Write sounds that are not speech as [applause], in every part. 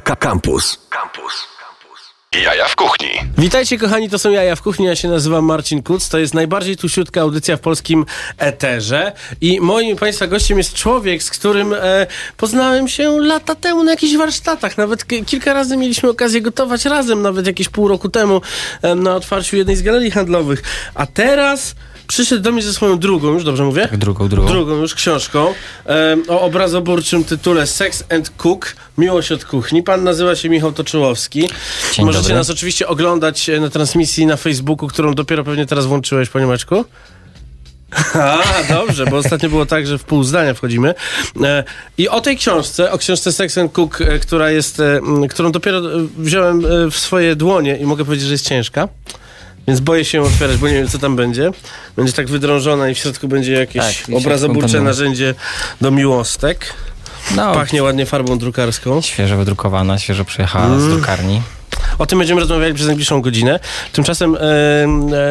Campus. Campus. Jaja w kuchni. Witajcie kochani, to są Jaja w kuchni, ja się nazywam Marcin Kuc, to jest najbardziej tusiutka audycja w polskim eterze i moim Państwa gościem jest człowiek, z którym e, poznałem się lata temu na jakichś warsztatach, nawet k- kilka razy mieliśmy okazję gotować razem, nawet jakieś pół roku temu e, na otwarciu jednej z galerii handlowych, a teraz przyszedł do mnie ze swoją drugą, już dobrze mówię? Drugą, drugą. drugą już książką o obrazoburczym tytule Sex and Cook, Miłość od kuchni. Pan nazywa się Michał Toczyłowski. Dzień Możecie dobry. nas oczywiście oglądać e, na transmisji na Facebooku, którą dopiero pewnie teraz włączyłeś, panie Maćku. [laughs] A, dobrze, bo ostatnio było tak, że w pół zdania wchodzimy. E, I o tej książce, o książce Sex and Cook, e, która jest, którą dopiero wziąłem w swoje dłonie i mogę powiedzieć, że jest ciężka. Więc boję się ją otwierać, bo nie wiem, co tam będzie. Będzie tak wydrążona i w środku będzie jakieś Tak, obrazoburcze narzędzie do miłostek. No, Pachnie ładnie farbą drukarską. świeżo wydrukowana, świeżo przyjechała Mm. z drukarni. O tym będziemy rozmawiali przez najbliższą godzinę. Tymczasem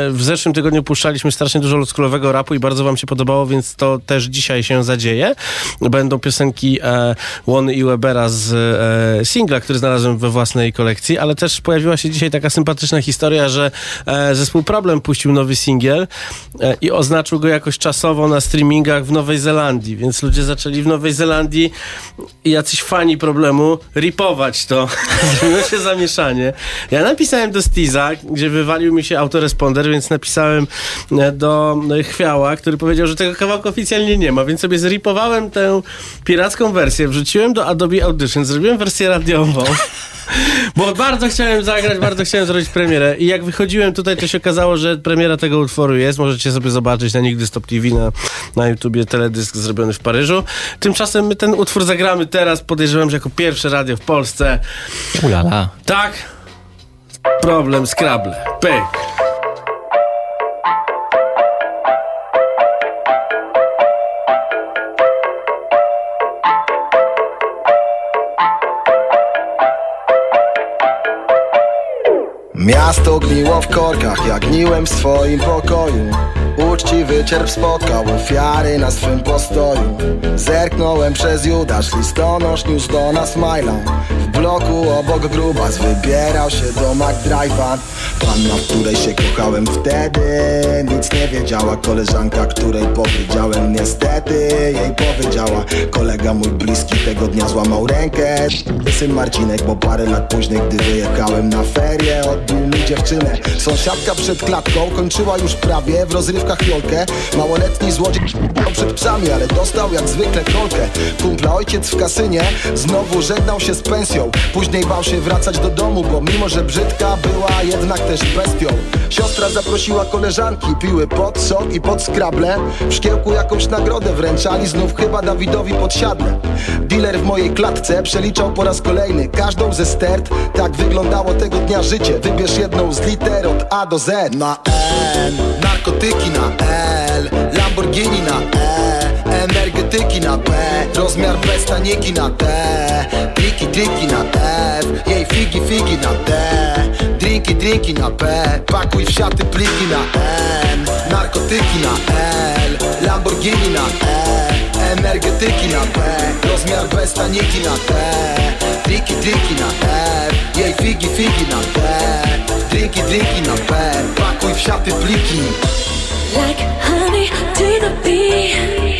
w zeszłym tygodniu puszczaliśmy strasznie dużo oldschoolowego rapu i bardzo wam się podobało, więc to też dzisiaj się zadzieje. Będą piosenki e, Łony i Webera z e, singla, który znalazłem we własnej kolekcji, ale też pojawiła się dzisiaj taka sympatyczna historia, że e, zespół Problem puścił nowy singiel i oznaczył go jakoś czasowo na streamingach w Nowej Zelandii, więc ludzie zaczęli w Nowej Zelandii jacyś fani Problemu ripować to. [laughs] Zrobiło się zamieszanie. Ja napisałem do Stiza, gdzie wywalił mi się autoresponder, więc napisałem e, do Chwiała, który powiedział, że tego kawałka oficjalnie nie ma, więc sobie zripowałem tę piracką wersję, wrzuciłem do Adobe Audition, zrobiłem wersję radiową. [laughs] Bo bardzo chciałem zagrać, bardzo chciałem zrobić premierę i jak wychodziłem tutaj, to się okazało, że premiera tego utworu jest. Możecie sobie zobaczyć na Nigdy Stop TV na, na YouTubie teledysk zrobiony w Paryżu. Tymczasem my ten utwór zagramy teraz, podejrzewam, że jako pierwsze radio w Polsce. Ulala. Tak? Problem Scrabble. Pyk. Miasto gniło w korkach, jak gniłem w swoim pokoju Uczciwy cierp spotkał ofiary na swym postoju. Zerknąłem przez Judasz, listonosz niósł do nas maila W bloku obok grubas wybierał się do McDrive'a. Panna, w której się kochałem wtedy Nic nie wiedziała. Koleżanka, której powiedziałem niestety Jej powiedziała. Kolega mój bliski tego dnia złamał rękę. Syn Marcinek, bo parę lat później, gdy wyjechałem na ferie Odbił mi dziewczynę. Sąsiadka przed klatką kończyła już prawie w rozrywkach jolkę Małoletni złodziej przed psami, ale dostał jak zwykle kolkę. Kumpla ojciec w kasynie znowu żegnał się z pensją. Później bał się wracać do domu, bo mimo że brzydka była jednak też bestią. Siostra zaprosiła koleżanki, piły pod sok i pod skrable. W szkiełku jakąś nagrodę wręczali znów chyba Dawidowi podsiadle Dealer w mojej klatce przeliczał po raz kolejny każdą ze stert. Tak wyglądało tego dnia życie. Wybierz jedną z liter od A do Z. Na N, narkotyki na L Lamborghini na E Energetyki na P Rozmiar bez taniki na T Triki, triki na F Jej figi, figi na D Drinki, drinki na P Pakuj w siaty pliki na N Narkotyki na L Lamborghini na E Energetyki na P Rozmiar bez taniki na T Triki, triki na F Jej figi, figi na D Drinki, drinki na P Pakuj w siaty pliki. Like honey to the bee,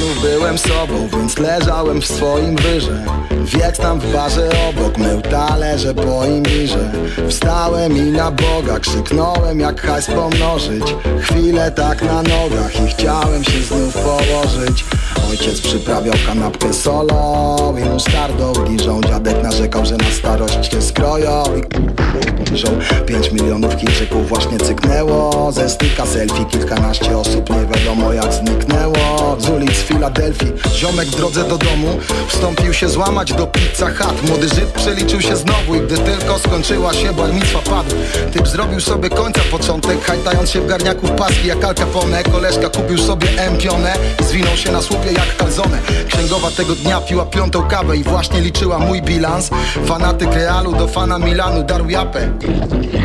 znów byłem sobą, więc leżałem w swoim wyże Wiek tam w barze obok, mył talerze po imbirze Wstałem i na Boga krzyknąłem jak hajs pomnożyć. Chwilę tak na nogach i chciałem się znów położyć Ojciec przyprawiał kanapkę solą. I musztardą Diżą dziadek narzekał, że na starość się skroją i Diżą pięć milionów Chińczyków właśnie cyknęło. Ze styka selfie kilkanaście osób nie wiadomo jak zniknęło. Z ulic Filadelfii Ziomek w drodze do domu Wstąpił się złamać do pizza hut Młody Żyd przeliczył się znowu I gdy tylko skończyła się bar padł. Typ zrobił sobie końca początek Hajtając się w garniaku w paski jak Al Capone. Koleżka kupił sobie empionę I zwinął się na słupie jak kalzone. Księgowa tego dnia piła piątą kawę I właśnie liczyła mój bilans. Fanatyk Realu do fana Milanu darł japę.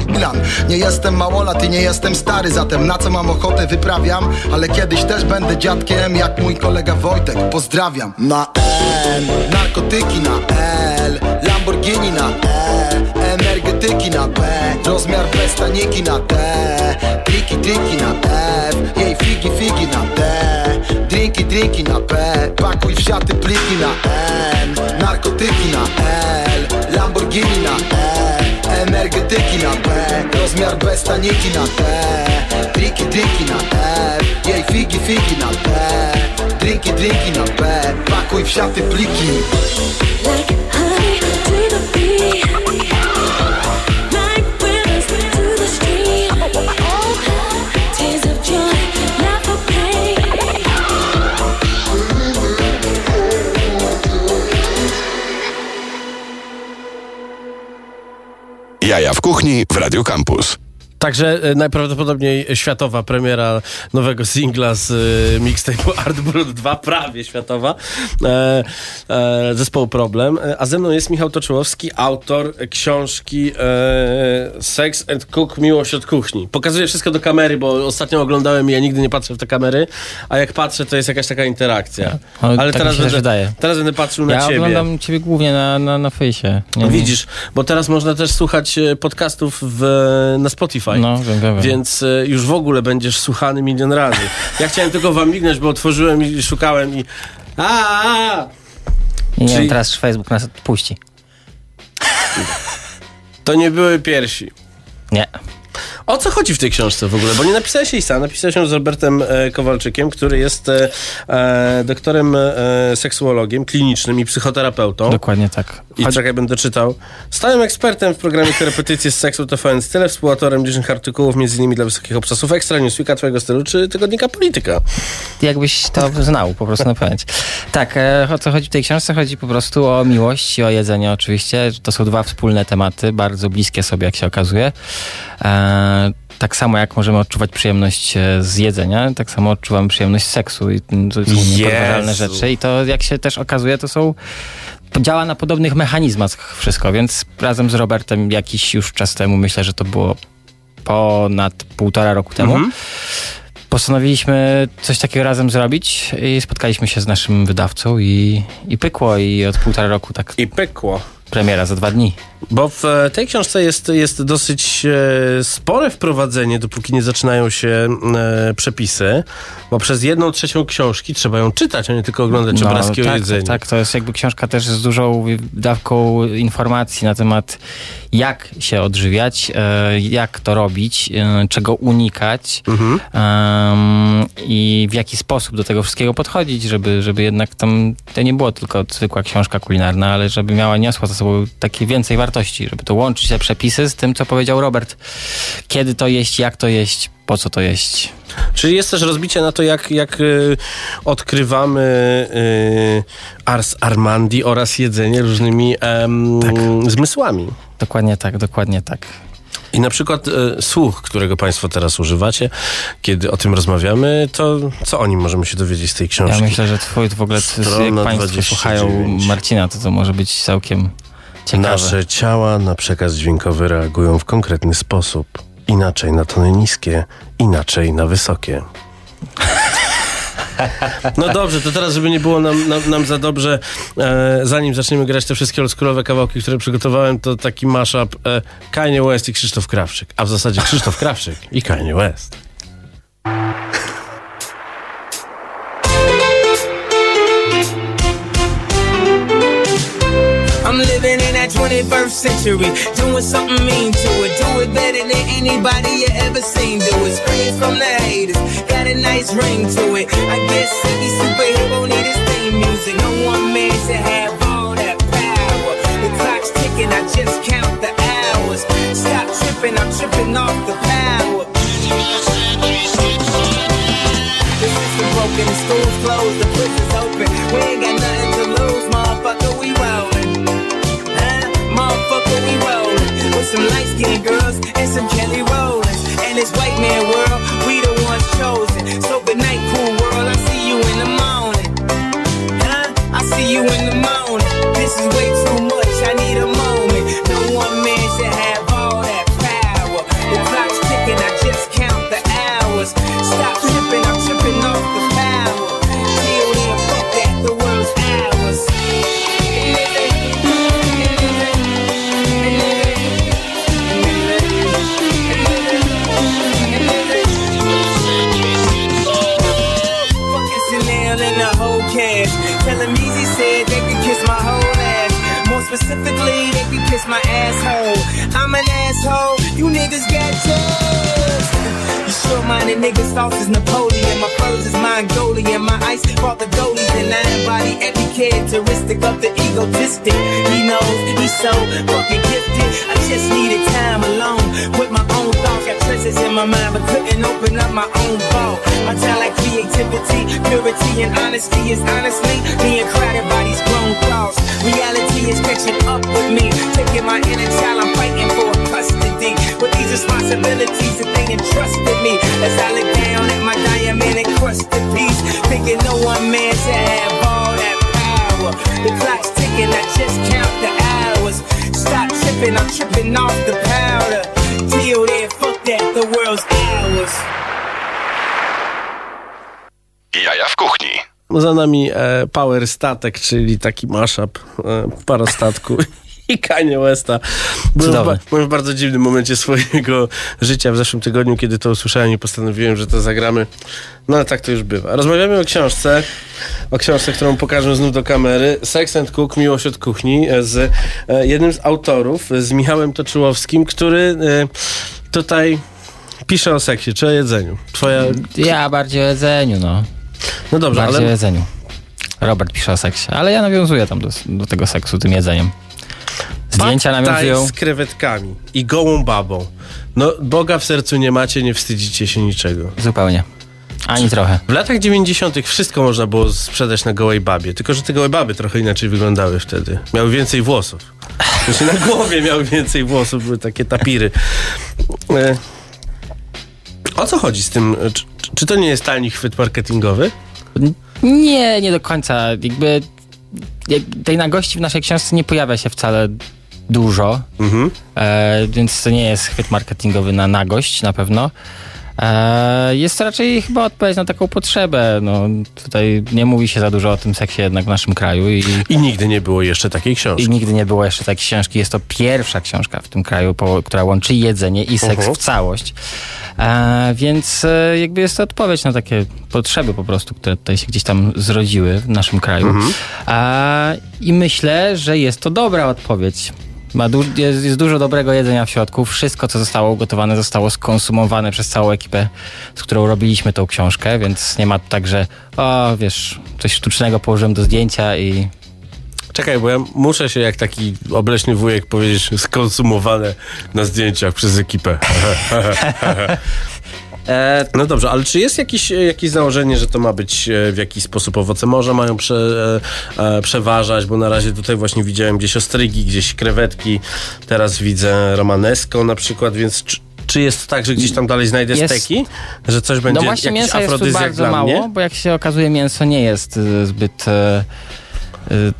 Milan Nie jestem małolat i nie jestem stary Zatem na co mam ochotę wyprawiam Ale kiedyś też będę dziadkiem Jak mój kolega Wojtek, pozdrawiam. Na N, narkotyki na L Lamborghini na E Energetyki na B Rozmiar bez taniki na T Triki, triki na F Jej figi, figi na D Drinki, na P Pakuj w siaty pliki na N Narkotyki na L Lamborghini na E Energetyki na B Rozmiar bez taniki na T Triki, triki na F Jej figi, figi na D Drinki, drinki na P Pakuj w siaty pliki Jaja w kuchni w Radio Campus. Także e, najprawdopodobniej światowa premiera nowego singla z e, mixtape'u [laughs] Art Brut 2, prawie światowa, e, e, zespołu Problem. A ze mną jest Michał Toczyłowski, autor książki e, Sex and Cook, Miłość od kuchni. Pokazuję wszystko do kamery, bo ostatnio oglądałem i ja nigdy nie patrzę w te kamery, a jak patrzę, to jest jakaś taka interakcja. Ale Ale tak teraz, będę, wydaje. teraz będę patrzył na Ja ciebie. oglądam ciebie głównie na, na, na fejsie. Nie. Widzisz, bo teraz można też słuchać podcastów w, na Spotify. No, wiem, wiem. Więc e, już w ogóle będziesz słuchany milion razy. Ja chciałem tylko wam mignąć, bo otworzyłem i szukałem i... A, a, a. Nie czyli- wiem, teraz czy Facebook nas odpuści. To nie były piersi. Nie. O co chodzi w tej książce w ogóle? Bo nie napisałeś jej sam, napisałeś ją z Robertem e, Kowalczykiem, który jest e, e, doktorem e, seksuologiem, klinicznym i psychoterapeutą. Dokładnie tak. I czekaj, będę czytał. Stałym ekspertem w programie Korepetycje z seksu TVN Style, współautorem licznych artykułów, m.in. dla wysokich obcasów Ekstra, Newsweeka, Twojego stylu, czy Tygodnika Polityka. jakbyś to znał po prostu na pamięć. Tak, e, o co chodzi w tej książce? Chodzi po prostu o miłość i o jedzenie oczywiście. To są dwa wspólne tematy, bardzo bliskie sobie, jak się okazuje. E, tak samo jak możemy odczuwać przyjemność e, z jedzenia, tak samo odczuwamy przyjemność z seksu i to są niepodważalne rzeczy. I to, jak się też okazuje, to są to działa na podobnych mechanizmach wszystko, więc razem z Robertem jakiś już czas temu, myślę, że to było ponad półtora roku temu, postanowiliśmy coś takiego razem zrobić i spotkaliśmy się z naszym wydawcą i, i pykło i od półtora roku tak I pykło. Premiera za dwa dni. Bo w e, tej książce jest, jest dosyć e, spore wprowadzenie, dopóki nie zaczynają się e, przepisy, bo przez jedną trzecią książki trzeba ją czytać, a nie tylko oglądać obrazki o tak, jedzeniu. tak, to jest jakby książka też z dużą dawką informacji na temat jak się odżywiać, jak to robić, czego unikać Mhm. i w jaki sposób do tego wszystkiego podchodzić, żeby, żeby jednak tam to nie było tylko zwykła książka kulinarna, ale żeby miała, niosła sobą takie więcej wartości, żeby to łączyć te przepisy z tym, co powiedział Robert. Kiedy to jeść, jak to jeść, po co to jeść. Czyli jest też rozbicie na to, jak, jak y, odkrywamy y, ars armandi oraz jedzenie różnymi em, zmysłami. Dokładnie tak, dokładnie tak. I na przykład e, słuch, którego Państwo teraz używacie, kiedy o tym rozmawiamy, to co o nim możemy się dowiedzieć z tej książki? Ja myślę, że twój w ogóle, jak państwo 29. słuchają Marcina, to to może być całkiem ciekawe. Nasze ciała na przekaz dźwiękowy reagują w konkretny sposób. Inaczej na tony niskie, inaczej na wysokie. [laughs] No dobrze, to teraz, żeby nie było nam, nam, nam za dobrze, e, zanim zaczniemy grać te wszystkie oldschoolowe kawałki, które przygotowałem, to taki mashup e, Kanye West i Krzysztof Krawczyk. A w zasadzie Krzysztof Krawczyk i Kanye West. 21st century, doing something mean to it. Do it better than anybody you ever seen. Do it. Scream from the haters, got a nice ring to it. I guess every superhero need his theme music. No one man should have all that power. The clock's ticking, I just count the hours. Stop tripping, I'm tripping off the power. The system broken, the school's closed, the prison's open. We ain't got nothing to lose, motherfucker, we rollin'. Some light skinned girls and some Kelly Rollins. And this white man world, we the ones chosen. So good night, cool world, I see you in the morning. Huh? I see you in the morning. This is way too much, asshole. I'm an asshole. You niggas got jobs. You short-minded niggas, sauce is Napoleon. My furs is Mongolian. My ice bought the goalies, and I embody every characteristic of the egotistic. He knows he's so fucking gifted. I just needed time alone with my own Got treasures in my mind, but couldn't open up my own vault. My talent, creativity, purity, and honesty is honestly being crowded by these grown thoughts. Reality is catching up with me, taking my inner child. I'm fighting for custody with these responsibilities that they entrusted me. As I look down at my diamond encrusted piece, thinking no one man should have all that power. The clock's ticking, I just count the hours. Stop tripping, I'm tripping off the powder. Till then, fuck that, the world's ours. Jaja w kuchni. Za nami e, Power Statek, czyli taki mashup e, parostatku [laughs] i Kanye Westa. Byłem w, ba- Cudowny. byłem w bardzo dziwnym momencie swojego życia w zeszłym tygodniu, kiedy to usłyszałem i postanowiłem, że to zagramy. No ale tak to już bywa. Rozmawiamy o książce, o książce, którą pokażę znów do kamery. Sex and Cook, Miłość od kuchni e, z e, jednym z autorów, z Michałem Toczyłowskim, który e, tutaj pisze o seksie, czy o jedzeniu. Twoja... Ja bardziej o jedzeniu, no. No dobrze, Bardziej o ale jedzeniu. Robert pisze o seksie, ale ja nawiązuję tam do, do tego seksu tym jedzeniem. Zdjęcia nawiązują. z krewetkami i gołą babą. No, Boga w sercu nie macie, nie wstydzicie się niczego. Zupełnie. Ani trochę. W latach 90. wszystko można było sprzedać na gołej babie, tylko że te gołe baby trochę inaczej wyglądały wtedy. Miały więcej włosów. Znaczy na [laughs] głowie miały więcej włosów, były takie tapiry. E, o co chodzi z tym? Czy, czy to nie jest tani chwyt marketingowy? Nie, nie do końca. Jakby jak- tej nagości w naszej książce nie pojawia się wcale dużo, Mhm. e, więc to nie jest chwyt marketingowy na nagość na pewno. E, jest to raczej chyba odpowiedź na taką potrzebę. No, tutaj nie mówi się za dużo o tym seksie jednak w naszym kraju i, I nigdy nie było jeszcze takiej i książki. nigdy nie było jeszcze takiej książki. Jest to pierwsza książka w tym kraju, po, która łączy jedzenie i seks Mhm. w całość. E, więc e, jakby jest to odpowiedź na takie potrzeby po prostu, które tutaj się gdzieś tam zrodziły w naszym kraju. Mhm. E, I myślę, że jest to dobra odpowiedź. Ma du- jest, jest dużo dobrego jedzenia w środku. Wszystko, co zostało ugotowane, zostało skonsumowane przez całą ekipę, z którą robiliśmy tą książkę, więc nie ma tak, że o, wiesz, coś sztucznego położyłem do zdjęcia i Czekaj, bo ja muszę się jak taki obleśny wujek powiedzieć skonsumowane na zdjęciach przez ekipę. [laughs] E, No dobrze, ale czy jest jakieś, jakieś założenie, że to ma być e, w jakiś sposób owoce morza mają prze, e, e, przeważać, bo na razie tutaj właśnie widziałem gdzieś ostrygi, gdzieś krewetki, teraz widzę romanesco na przykład, więc czy, czy jest tak, że gdzieś tam dalej znajdę Jest- steki? Że coś będzie No właśnie jakiś mięsa jest tu bardzo mało, mnie? bo jak się okazuje mięso nie jest zbyt y,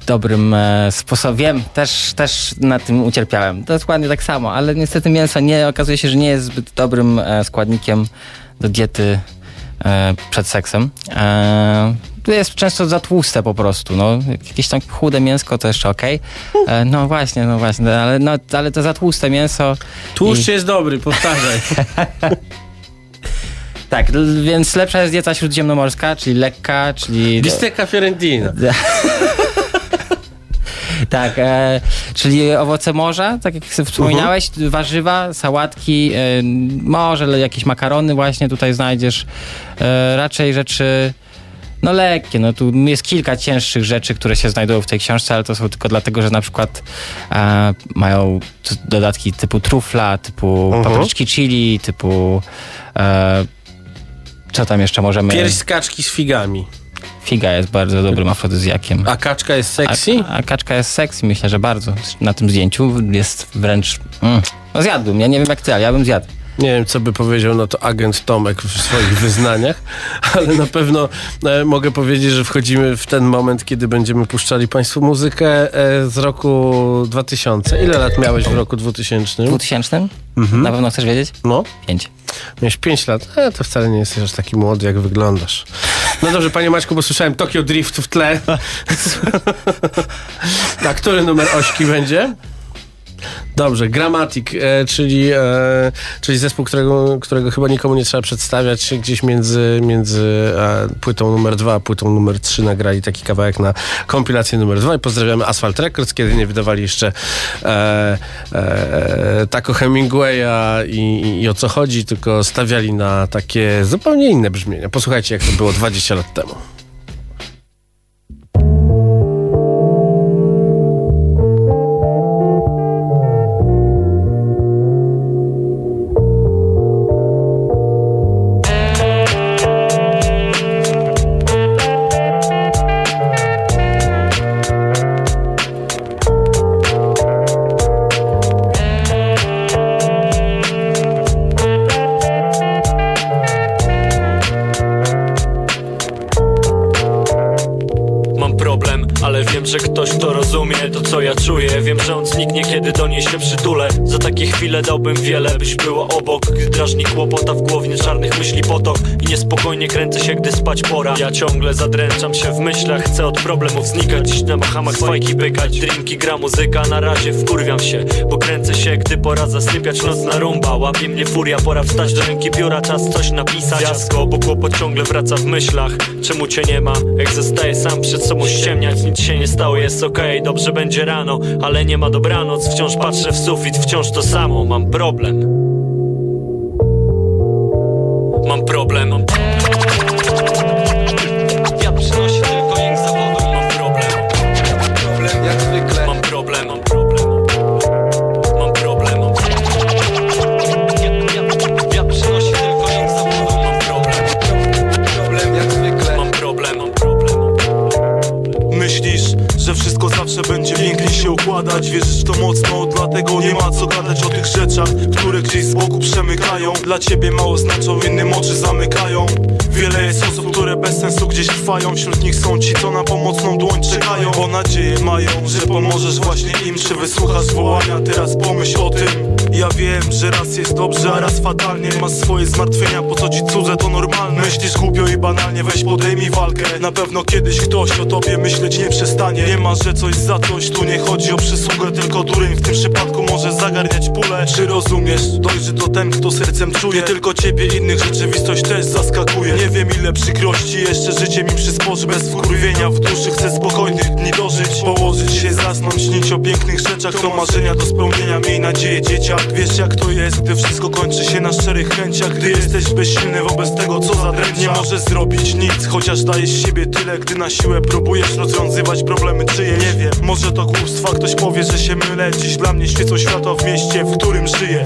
dobrym e, sposobem. Też, też na tym ucierpiałem. To dokładnie tak samo, ale niestety mięso nie, okazuje się, że nie jest zbyt dobrym e, składnikiem do diety e, przed seksem. To jest często za tłuste po prostu. No. Jakieś tam chude mięsko to jeszcze okej. E, No właśnie, no właśnie, ale, no, ale to za tłuste mięso. Tłuszcz jest dobry, powtarzaj. [laughs] Tak, więc lepsza jest dieta śródziemnomorska, czyli lekka, czyli... Bistecca fiorentina. [laughs] Tak, e, czyli owoce morza, tak jak wspominałeś, warzywa, sałatki, e, może jakieś makarony właśnie tutaj znajdziesz. E, raczej rzeczy no lekkie, no tu jest kilka cięższych rzeczy, które się znajdują w tej książce, ale to są tylko dlatego, że na przykład e, mają dodatki typu trufla, typu Mhm. papryczki chili, typu e, co tam jeszcze możemy... Pierś z kaczki z figami. Figa jest bardzo dobrym afrodyzjakiem. A kaczka jest sexy? A, a kaczka jest sexy, myślę, że bardzo. Na tym zdjęciu jest wręcz... Mm. No zjadłbym, ja nie wiem jak ty, ale ja bym zjadł. Nie wiem, co by powiedział na to agent Tomek w swoich [laughs] wyznaniach, ale na pewno e, mogę powiedzieć, że wchodzimy w ten moment, kiedy będziemy puszczali Państwu muzykę e, z roku 2000. Ile lat miałeś w roku 2000? 2000? Mhm. Na pewno chcesz wiedzieć? No, Pięć. miałeś 5 lat. E, to wcale nie jesteś aż taki młody, jak wyglądasz. No dobrze, panie Maćku, bo słyszałem Tokyo Drift w tle. [laughs] [laughs] A który numer ośki będzie? Dobrze, Grammatic, e, czyli, e, czyli zespół, którego, którego chyba nikomu nie trzeba przedstawiać. Gdzieś między, między e, płytą numer dwa a płytą numer trzy nagrali taki kawałek na kompilację numer dwa i pozdrawiamy Asphalt Records, kiedy nie wydawali jeszcze e, e, Hemingwaya i, i o co chodzi, tylko stawiali na takie zupełnie inne brzmienia. Posłuchajcie, jak to było 20 lat temu. Co ja czuję, wiem, że on zniknie Kiedy do niej się przytulę. Za takie chwile dałbym wiele, byś była obok. Gdy drażni kłopota w głowie czarnych myśli potok niespokojnie kręcę się, gdy spać pora. Ja ciągle zadręczam się w myślach. Chcę od problemów znikać Dziś na Bahamach fajki pykać. Drinki, gra muzyka, na razie wkurwiam się. Bo kręcę się, gdy pora zasypiać Nocna rumba, łapie mnie furia Pora wstać do ręki biura, czas coś napisać. Fiasko, bo kłopot ciągle wraca w myślach. Czemu cię nie ma, jak zostaję sam przed sobą ściemniać. Nic się nie stało, jest okej, dobrze będzie rano Ale nie ma dobranoc, wciąż patrzę w sufit Wciąż to samo, mam problem Mam trwają Wśród nich są ci, co na pomocną dłoń czekają? Bo nadzieję mają, że pomożesz właśnie im Czy wysłuchasz wołania, teraz pomyśl o tym. Ja wiem, że raz jest dobrze, a raz fatalnie. Masz swoje zmartwienia, po co ci cudze to normalne? Myślisz głupio i banalnie, weź podejmij walkę. Na pewno kiedyś ktoś o tobie myśleć nie przestanie. Nie ma, że coś za coś, tu nie chodzi o przysługę Tylko dureń. W tym przypadku może zagarniać pulę. Czy rozumiesz? Dojrzy to ten, kto sercem czuje? Nie tylko ciebie, innych rzeczywistość też zaskakuje Nie wiem ile przykrości jeszcze życie mi przysporzy Bez wkurwienia. W duszy chcę spokojnych dni dożyć Położyć się, zasnąć, śnić o pięknych rzeczach. To marzenia do spełnienia, miej nadzieję dzieciak. Wiesz jak to jest, gdy wszystko kończy się na szczerych chęciach. Gdy jesteś bezsilny wobec tego co zadręcza. Nie możesz zrobić nic, chociaż dajesz siebie tyle Gdy na siłę próbujesz rozwiązywać problemy czyje Nie wiem, może to głupstwa, ktoś powie, że się mylę. Dziś dla mnie świecą światła w mieście, w którym żyję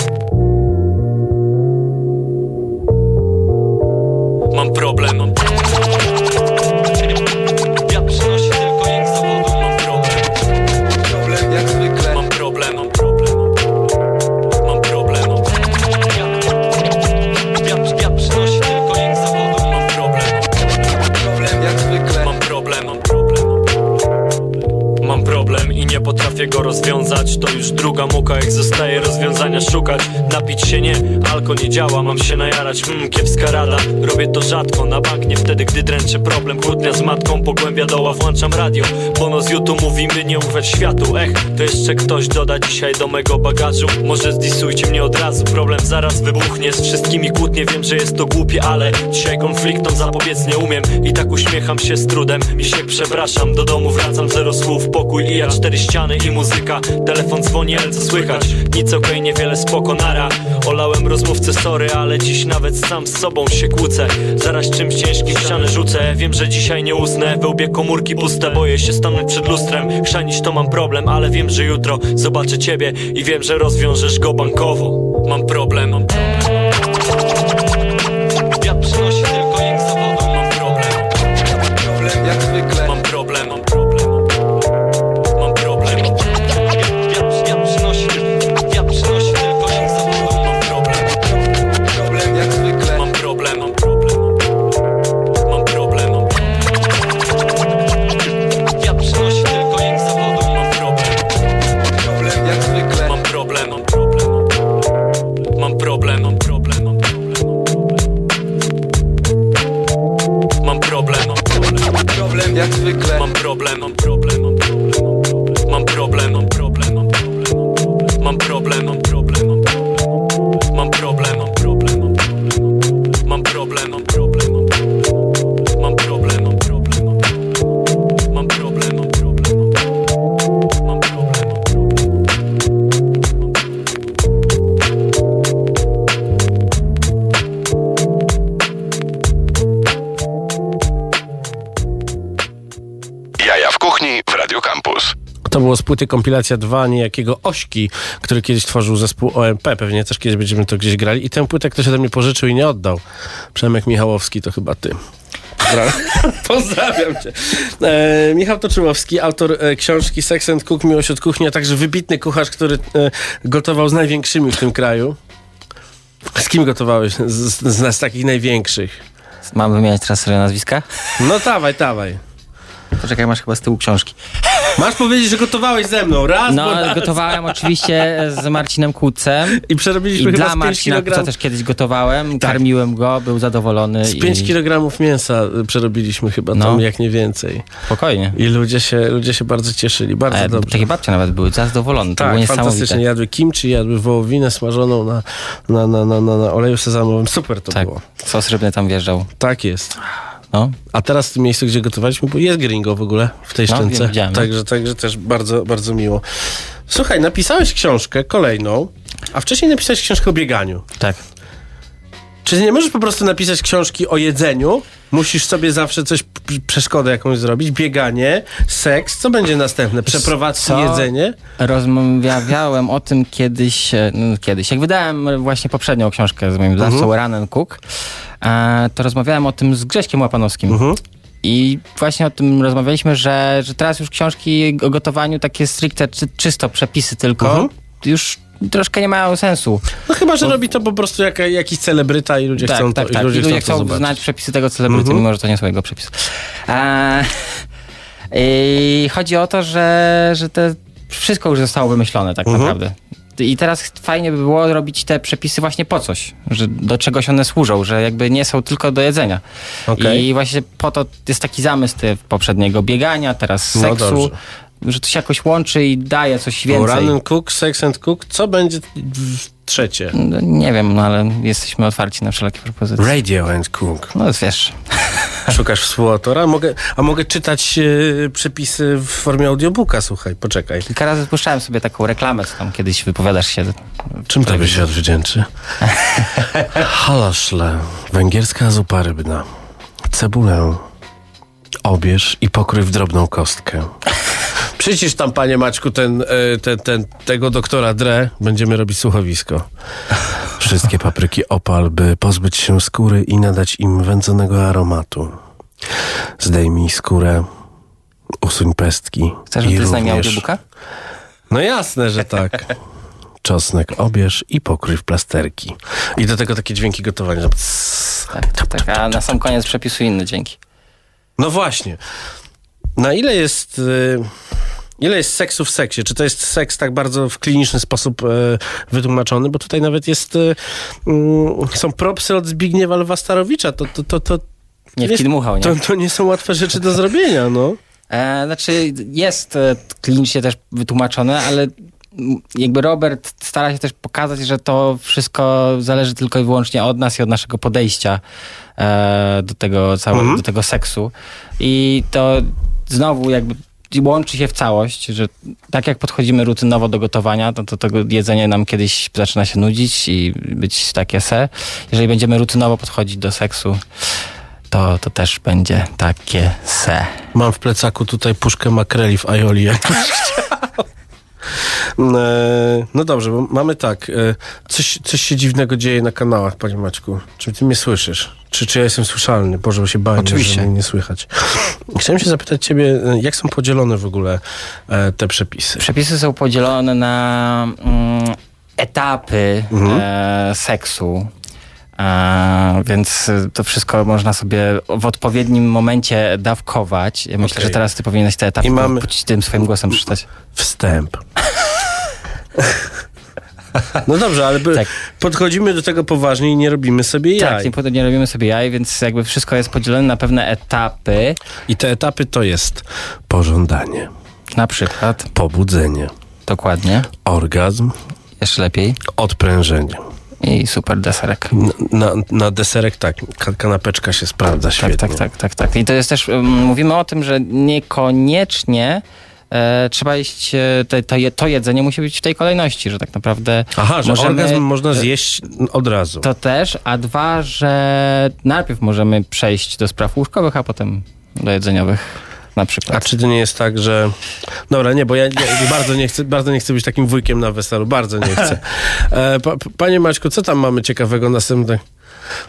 nie, działa Mam się najarać, mmm, kiepska rada. Robię to rzadko, na bank nie wtedy, gdy dręczy problem. Kłótnia z matką, pogłębia doła, włączam radio. Bono z YouTube mówi, by nie ufać światu. Ech, to jeszcze ktoś doda dzisiaj do mego bagażu. Może zdisujcie mnie od razu, problem zaraz wybuchnie. Z wszystkimi kłótnie, wiem, że jest to głupie, ale Dzisiaj konfliktom zapobiec nie umiem. I tak uśmiecham się z trudem I się przepraszam, do domu wracam, zero słów Pokój i ja cztery ściany i muzyka. Telefon dzwoni, ale co słychać? Nic okej, niewiele spoko, nara. Olałem rozmówcę, sorry, ale dziś nawet sam z sobą się kłócę. Zaraz czymś ciężkim ścianę rzucę. Wiem, że dzisiaj nie usnę, we komórki puste Boję się stanąć przed lustrem, chrzanić to mam problem Ale wiem, że jutro zobaczę ciebie I wiem, że rozwiążesz go bankowo. Mam problem, mam problem To było z płyty kompilacja 2 niejakiego Ośki, który kiedyś tworzył zespół OMP. Pewnie też kiedyś będziemy to gdzieś grali. I tę płytę ktoś ode mnie pożyczył i nie oddał. Przemek Michałowski to chyba ty. [laughs] Pozdrawiam, cię. E, Michał Toczyłowski, autor e, książki Sex and Cook, Miłość od kuchni, a także wybitny kucharz, który e, gotował z największymi w tym kraju. Z kim gotowałeś? Z, z, z takich największych. Mam wymieniać teraz sobie nazwiska? No dawaj, dawaj. Poczekaj, masz chyba z tyłu książki. Masz powiedzieć, że gotowałeś ze mną. Raz, No, bo raz. gotowałem oczywiście z Marcinem Kucem. I przerobiliśmy I chyba dla z 5 Marcina Kuca kg. też kiedyś gotowałem, karmiłem go, był zadowolony. Z 5 i... kg mięsa y, przerobiliśmy chyba No. tam, jak nie więcej. Spokojnie. I ludzie się, ludzie się bardzo cieszyli. Bardzo E, dobrze. takie babcie nawet były zadowolone, to było Tak, niesamowite. fantastycznie. Jadły kimchi, jadły wołowinę smażoną na, na, na, na, na, na oleju sezamowym. Super to Tak, było. sos rybny tam wjeżdżał. Tak jest. No, A teraz w tym miejscu, gdzie gotowaliśmy, bo jest gringo w ogóle w tej No, szczęce. widziałem. Także, także też bardzo, bardzo miło. Słuchaj, napisałeś książkę kolejną, a wcześniej napisałeś książkę o bieganiu. tak. Czy nie możesz po prostu napisać książki o jedzeniu? Musisz sobie zawsze coś, przeszkodę jakąś zrobić? Bieganie, seks, co będzie następne? Przeprowadzki, Co? jedzenie? Rozmawiałem o tym kiedyś, e, no, kiedyś. Jak wydałem właśnie poprzednią książkę z moim wydawcą Mhm. Run and Cook, e, to rozmawiałem o tym z Grześkiem Łapanowskim. Mhm. I właśnie o tym rozmawialiśmy, że, że teraz już książki o gotowaniu, takie stricte czy, czysto przepisy tylko, Mhm. już troszkę nie mają sensu. No chyba, że robi to po prostu jaka, jakiś celebryta i ludzie tak, chcą tak, to, tak. i ludzie, I ludzie chcą, chcą znać przepisy tego celebryty, Mhm. mimo że to nie są jego przepisy. E, [laughs] I chodzi o to, że, że te wszystko już zostało wymyślone tak Mhm. naprawdę. I teraz fajnie by było robić te przepisy właśnie po coś, że do czegoś one służą, że jakby nie są tylko do jedzenia. Okej. I właśnie po to jest taki zamysł poprzedniego biegania, teraz No seksu, dobrze. Że to się jakoś łączy i daje coś więcej. And Cook, Sex and Cook, co będzie w trzecie? No, Nie wiem, no ale jesteśmy otwarci na wszelkie propozycje. Radio and Cook. No wiesz, [laughs] Szukasz współautora? Mogę, a mogę czytać e, przepisy w formie audiobooka, słuchaj, poczekaj. kilka razy słyszałem sobie taką reklamę, co tam kiedyś wypowiadasz się. Czym tobie się odwdzięczy? [laughs] Halaszle, węgierska zupa rybna, cebulę, obierz i pokrój w drobną kostkę. Przycisz tam, panie Maćku, ten, e, ten, ten, tego doktora Dre, będziemy robić słuchowisko. Wszystkie papryki opal, by pozbyć się skóry i nadać im wędzonego aromatu. Zdejmij skórę, usuń pestki. Chcesz, żeby również- audiobooka? no jasne, że tak. Czosnek obierz i pokrój w plasterki. I do tego takie dźwięki gotowania. Tak, tak, a na sam koniec przepisu inne dzięki. No właśnie. Na ile jest... y, Ile jest seksu w seksie? Czy to jest seks tak bardzo w kliniczny sposób e, wytłumaczony? Bo tutaj nawet jest... e, mm, są propsy od Zbigniewa Lwa Starowicza. To, to, to, to, Nie wkidmuchał, nie? to, to nie są łatwe rzeczy do zrobienia, no. [laughs] E, znaczy jest e, klinicznie też wytłumaczone, ale jakby Robert stara się też pokazać, że to wszystko zależy tylko i wyłącznie od nas i od naszego podejścia e, do tego całego, Mhm. do tego seksu. I to znowu jakby łączy się w całość, że tak jak podchodzimy rutynowo do gotowania, to, to jedzenie nam kiedyś zaczyna się nudzić i być takie se. Jeżeli będziemy rutynowo podchodzić do seksu, to, to też będzie takie se. Mam w plecaku tutaj puszkę makreli w aioli. E, No dobrze, bo mamy tak. e, Coś, coś się dziwnego dzieje na kanałach, panie Maćku. Czy ty mnie słyszysz? Czy, czy ja jestem słyszalny? Boże, bo się bałem, Oczywiście. że mnie nie słychać. Chciałem się zapytać ciebie, jak są podzielone w ogóle e, te przepisy? Przepisy są podzielone na mm, etapy Mhm. e, seksu. E, więc to wszystko można sobie w odpowiednim momencie dawkować. Myślę, Okej. że teraz ty powinieneś te etapy I mamy- tym swoim głosem przeczytać. Wstęp. No dobrze, ale Tak. podchodzimy do tego poważnie i nie robimy sobie jaj. Tak, nie, nie robimy sobie jaj, więc jakby wszystko jest podzielone na pewne etapy. I te etapy to jest pożądanie, Na przykład, pobudzenie, dokładnie, orgazm, jeszcze lepiej odprężenie. i super deserek. Na, na, na deserek tak, ka- kanapeczka się sprawdza świetnie. Tak, tak, tak, tak, tak. I to jest też, um, mówimy o tym, że niekoniecznie e, trzeba iść, e, te, to, je, to jedzenie musi być w tej kolejności, że tak naprawdę Aha, że możemy, orgazm można zjeść od razu. To też, a dwa, że najpierw możemy przejść do spraw łóżkowych, a potem do jedzeniowych. na A przykład. czy to nie jest tak, że... Dobra, nie, bo ja nie, bardzo, nie chcę, bardzo nie chcę być takim wujkiem na weselu, bardzo nie chcę. [laughs] E, pa- panie Maćku, co tam mamy ciekawego następnego?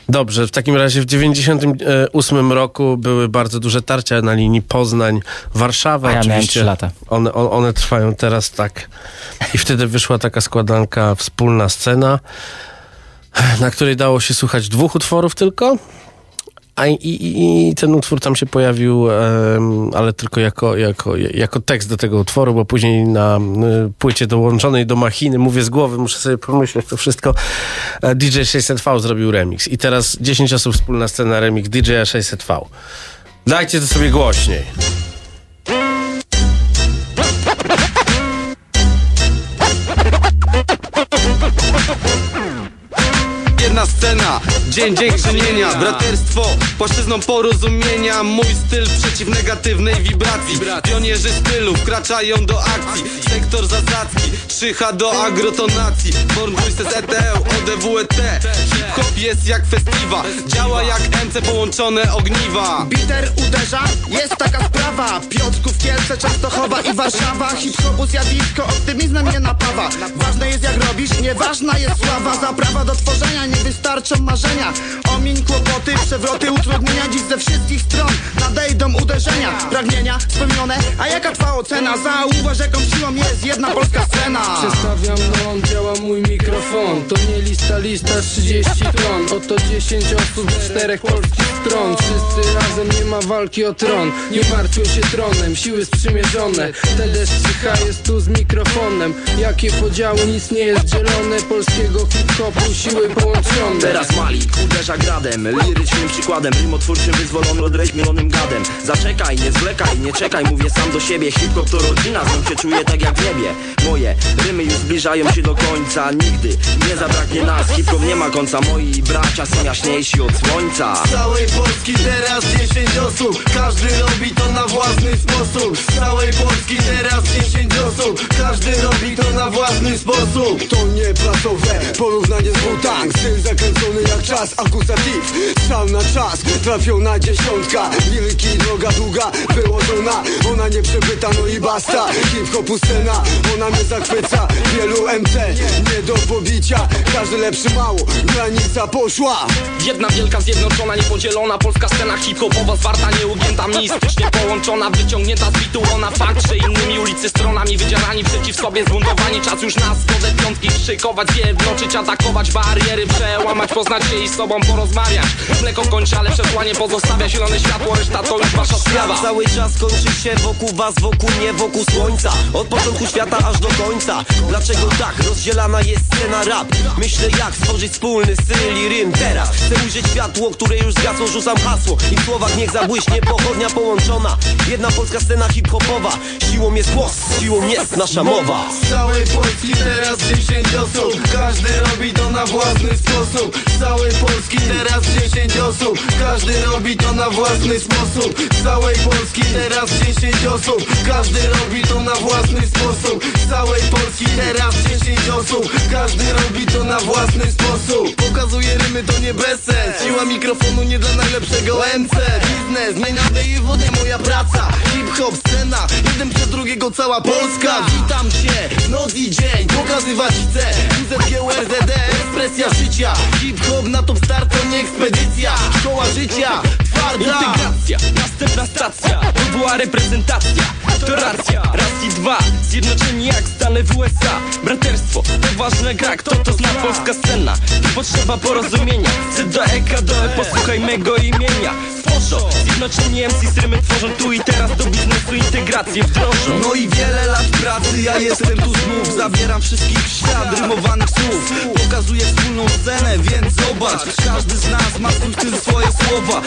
Dobrze, w takim razie w 98 roku były bardzo duże tarcia na linii Poznań-Warszawa. Ja Oczywiście lata. One, one, one trwają teraz tak. I wtedy wyszła taka składanka Wspólna Scena, na której dało się słuchać dwóch utworów tylko. A i, i, I ten utwór tam się pojawił, ale tylko jako, jako, jako tekst do tego utworu, bo później na y, płycie dołączonej do machiny, mówię z głowy, muszę sobie pomyśleć to wszystko, e, DJ 600V zrobił remix. I teraz 10 osób wspólna scena remix DJ 600V. Dajcie to sobie głośniej. Jedna scena, dzień, dzień krzynienia Braterstwo, płaszczyzną porozumienia. Mój styl przeciw negatywnej wibracji. Pionierzy stylu wkraczają do akcji. Sektor zasadzki, 3H do agrotonacji. Born Voices ETL, ODWET Hip-hop jest jak festiwa. Działa jak MC połączone ogniwa. Biter uderza, jest taka sprawa. Piotrków, Kielce, Częstochowa i Warszawa. Hip-hopu zjawisko, optymizmem nie napawa. Ważne jest jak robisz, nieważna jest sława. Zaprawa do tworzenia, nie wystarczą marzenia. Omiń kłopoty, przewroty, utrudnienia Dziś ze wszystkich stron. Nadejdą uderzenia Pragnienia spełnione, a jaka twa ocena? Zauważ jaką siłą jest jedna polska scena. Przestawiam non, działa mój mikrofon. To nie lista, lista 30 tron. Oto 10 osób z czterech polskich stron. Wszyscy razem, nie ma walki o tron. Nie martwią się tronem, siły sprzymierzone. TDS3H jest tu z mikrofonem. Jakie podziały, nic nie jest dzielone. Polskiego hip-hopu, siły połączone Teraz Malik uderza gradem. Lirycznym przykładem, rymotwórczym wyzwolony odreźmielonym gadem. Zaczekaj, nie zwlekaj, nie czekaj, mówię sam do siebie. Hip-hop to rodzina, z nią się czuję tak jak w niebie. Moje rymy już zbliżają się do końca. Nigdy nie zabraknie nas, hip-hop nie ma końca. Moi bracia są jaśniejsi od słońca. Z całej Polski teraz 10 osób. Każdy robi to na własny sposób. Z całej Polski teraz 10 osób. Każdy robi to na własny sposób. To nie pracowe porównanie z Wu-Tang zakręcony jak czas, akusatyw Strzał na czas, trafiona dziesiątka Wielki droga długa, wyłożona. Ona nie przebyta, no i basta. Hip-hopu scena, ona mnie zachwyca. Wielu MC, nie do pobicia Każdy lepszy mało, granica poszła. Jedna wielka, zjednoczona, niepodzielona Polska scena hip-hopowa zwarta, nieugięta Mistycznie połączona, wyciągnięta z bitu Ona fakt, że innymi ulicy stronami Wydzierani przeciw sobie, zbuntowani Czas już na zgodę piątki szykować Zjednoczyć, atakować bariery Przełamać, poznać się i z sobą porozmawiać. Mleko kończy, ale przesłanie pozostawia Zielone światło, reszta to już wasza sprawa. Cały czas kończy się wokół was, wokół mnie, wokół słońca. Od początku świata aż do końca. Dlaczego tak rozdzielana jest scena rap? Myślę jak stworzyć wspólny styl i rym teraz. Chcę ujrzeć światło, które już zgasło, rzucam hasło. I w słowach niech zabłyśnie pochodnia połączona. Jedna polska scena hip-hopowa. Siłą jest głos, siłą jest nasza mowa. Z całej Polski teraz 10 osób Każdy robi to na własny sposób Z całej Polski. Teraz 10 osób Każdy robi to na własny sposób. Z całej Polski teraz 10 osób Każdy robi to na własny sposób. Z całej Polski teraz 10 osób Każdy robi to na własny sposób. Pokazuje rymy to nie bez sens Siła mikrofonu nie dla najlepszego MC Biznes, zmieniamy i wodę moja praca. Hip-hop, scena, jeden przez drugiego cała Polska. Witam cię, noc i dzień, pokazywać chcę. UZGURZD, ekspresja życia Hip-hop na top start nie ekspedycja. Szkoła życia, Integracja, następna stacja. To była reprezentacja, to racja. Raz i dwa, zjednoczeni jak Stany w USA Braterstwo, to ważne gra. Kto to zna? Polska scena? Tu potrzeba porozumienia. C do Eka do E, posłuchaj mego imienia. Tworzą, zjednoczeni MC z rymy tworzą Tu i teraz do biznesu integrację wdrożą. No i wiele lat pracy, ja jestem tu znów. Zabieram wszystkich w świat rymowanych słów. Pokazuję wspólną scenę, więc zobacz. Każdy z nas ma swój styl, swoje słowa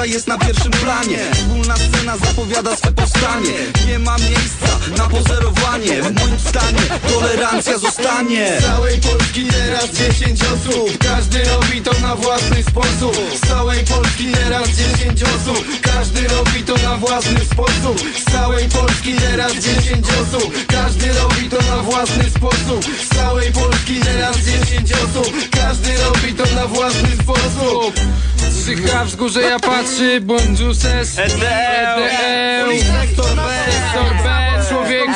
tutaj jest na pierwszym planie. Wspólna scena zapowiada swe powstanie. Nie ma miejsca na pozerowanie. W moim stanie tolerancja zostanie. Z całej Polski teraz 10 osób. Każdy robi to na własny sposób. Z całej Polski teraz 10 osób. Każdy robi to na własny sposób. Z całej Polski teraz 10 osób. Każdy robi to na własny sposób. Z całej Polski teraz 10 osób. Każdy robi to na własny sposób. Trzycha wzgórze ja patrzy, Bonjuses EDL Sektor B, człowieku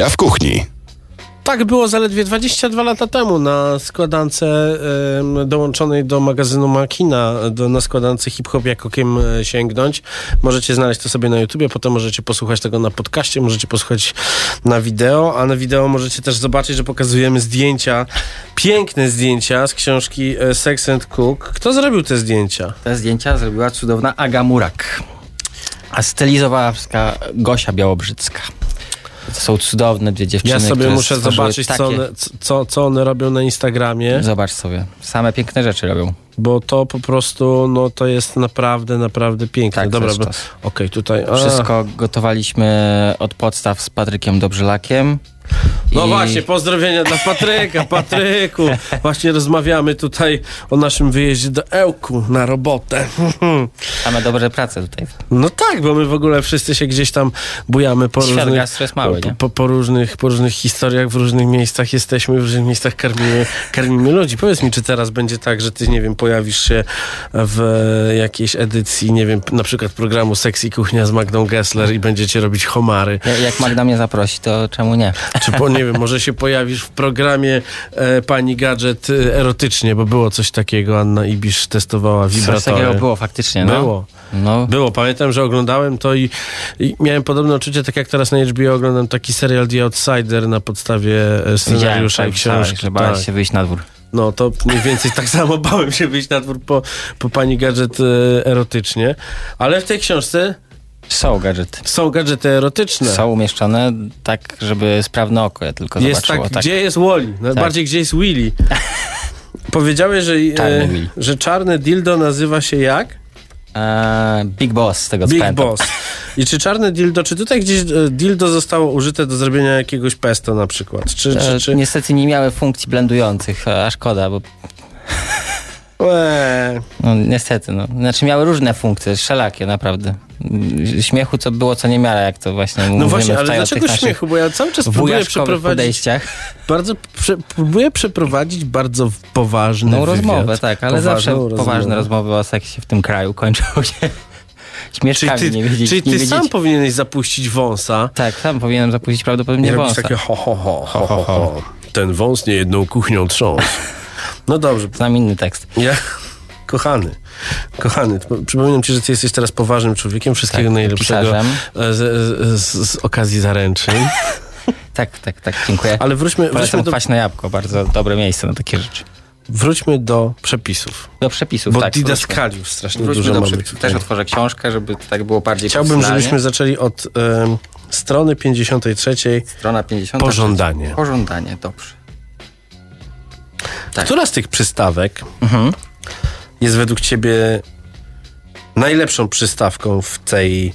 Jaja w kuchni. Tak było zaledwie 22 lata temu na składance em, dołączonej do magazynu Makina, do, na składance Hip Hop jak okiem e, sięgnąć. Możecie znaleźć to sobie na YouTubie, potem możecie posłuchać tego na podcaście, możecie posłuchać na wideo, a na wideo możecie też zobaczyć, że pokazujemy zdjęcia, piękne zdjęcia z książki e, Sex and Cook. Kto zrobił te zdjęcia? Te zdjęcia zrobiła cudowna Aga Murak. A stylizowała Gosia Białobrzycka. To są cudowne dwie dziewczyny, Ja sobie muszę zobaczyć, co takie- one, co, co one robią na Instagramie. Zobacz sobie. Same piękne rzeczy robią. Bo to po prostu, no to jest naprawdę, naprawdę piękne. Tak, Dobra, bo- okej, tutaj. a. Wszystko gotowaliśmy od podstaw z Patrykiem Dobrzelakiem. No I- właśnie, pozdrowienia dla Patryka. Patryku, właśnie rozmawiamy tutaj o naszym wyjeździe do Ełku na robotę. Same dobre prace tutaj. No tak, bo my w ogóle wszyscy się gdzieś tam bujamy po Świat różnych, jest mały, po, po, po, różnych, po różnych historiach, w różnych miejscach jesteśmy, w różnych miejscach karmimy, karmimy ludzi. Powiedz mi, czy teraz będzie tak, że ty, nie wiem, pojawisz się w jakiejś edycji, nie wiem, na przykład programu Sexy Kuchnia z Magdą Gessler i będziecie robić homary. Ja- Jak Magda mnie zaprosi, to czemu nie? Czy po, nie wiem, może się pojawisz w programie e, Pani Gadżet e, erotycznie, bo było coś takiego, Anna Ibisz testowała Coś wibratory. takiego było faktycznie, no. Było. No. Było. Pamiętam, że oglądałem to i, i miałem podobne uczucie, tak jak teraz na HBO oglądam taki serial The Outsider na podstawie e, scenariusza i Widziałem, tak, książki. że bałeś Tak. się wyjść na dwór. No to mniej więcej tak samo bałem się wyjść na dwór po, po Pani Gadżet e, erotycznie. Ale w tej książce Są gadżety. są gadżety erotyczne. Są umieszczone tak, żeby sprawne oko je tylko Jest zobaczyło. tak, gdzie jest Wally? Najbardziej gdzie jest Willy? [laughs] Powiedziałeś, że, Czarny e, że czarne dildo nazywa się jak? Eee, Big Boss, z tego co Big pamiętam. Boss. I czy czarne dildo, czy tutaj gdzieś e, dildo zostało użyte do zrobienia jakiegoś pesto na przykład? Czy, E, czy, czy... Niestety nie miały funkcji blendujących, a szkoda, bo [laughs] No, niestety, no. Znaczy miały różne funkcje, szelakie naprawdę. Śmiechu co było, co nie miara, jak to właśnie no właśnie, ale dlaczego śmiechu? Bo ja cały czas próbuję przeprowadzić podejściach. bardzo prze, próbuję przeprowadzić bardzo poważny No rozmowę, tak, ale Poważną zawsze rozmowę. poważne rozmowy o seksie w tym kraju kończą się [laughs] Czyli śmieszkami, ty, nie wiedzieć, czyli nie ty wiedzieć. sam powinieneś zapuścić wąsa Tak, sam powinienem zapuścić prawdopodobnie robić wąsa. takie ho, ho, ho, ho, ho, ho. Ten wąs nie jedną kuchnią trząsł. [laughs] No dobrze, Znam inny tekst. Ja, kochany, kochany, przypominam ci, że ty jesteś teraz poważnym człowiekiem, wszystkiego Tak, najlepszego e, z, z, z okazji zaręczyn. [laughs] Tak, tak, tak, dziękuję. Ale wróćmy, wróćmy, do, kwaśne jabłko, bardzo dobre miejsce na takie rzeczy. wróćmy do przepisów. Do przepisów, Bo tak. didaskaliów strasznie wróćmy dużo do mamy tutaj. Też otworzę książkę, żeby tak było bardziej Chciałbym, żebyśmy zaczęli od em, strony 53. Strona 50. Pożądanie. Pożądanie, dobrze. Tak. Która z tych przystawek Mhm. jest według ciebie najlepszą przystawką w tej,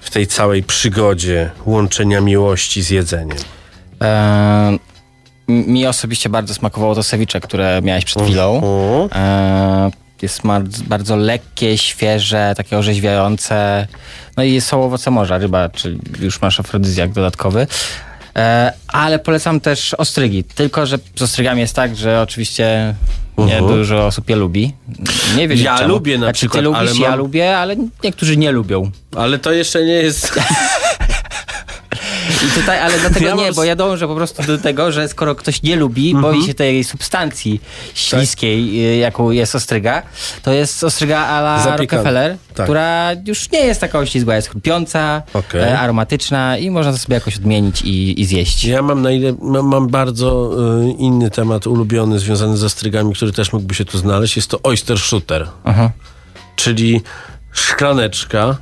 w tej całej przygodzie łączenia miłości z jedzeniem? Eee, mi osobiście bardzo smakowało to sewicze, które miałeś przed chwilą. Eee, jest mar- bardzo lekkie, świeże, takie orzeźwiające. No i są owoce morza, ryba, czyli już masz afrodyzjak dodatkowy. Eee, ale polecam też ostrygi. Tylko, że z ostrygami jest tak, że oczywiście nie Mhm. dużo osób je lubi. Nie wiem, Ja czemu. lubię na znaczy, przykład, Ty lubisz, ale ja mam- lubię, ale niektórzy nie lubią. Ale to jeszcze nie jest... [laughs] I tutaj, ale dlatego Ja nie, bo ja dążę po prostu do tego, że skoro ktoś nie lubi, Mhm. boi się tej substancji śliskiej, y, jaką jest ostryga, to jest ostryga a la Zapikana. Rockefeller, Tak. która już nie jest taka oślizgła, jest chrupiąca, Okej. e, aromatyczna i można to sobie jakoś odmienić i, i zjeść. Ja mam, na ile, mam, bardzo y, inny temat ulubiony związany ze strygami, który też mógłby się tu znaleźć. Jest to oyster shooter. Aha. Czyli szklaneczka.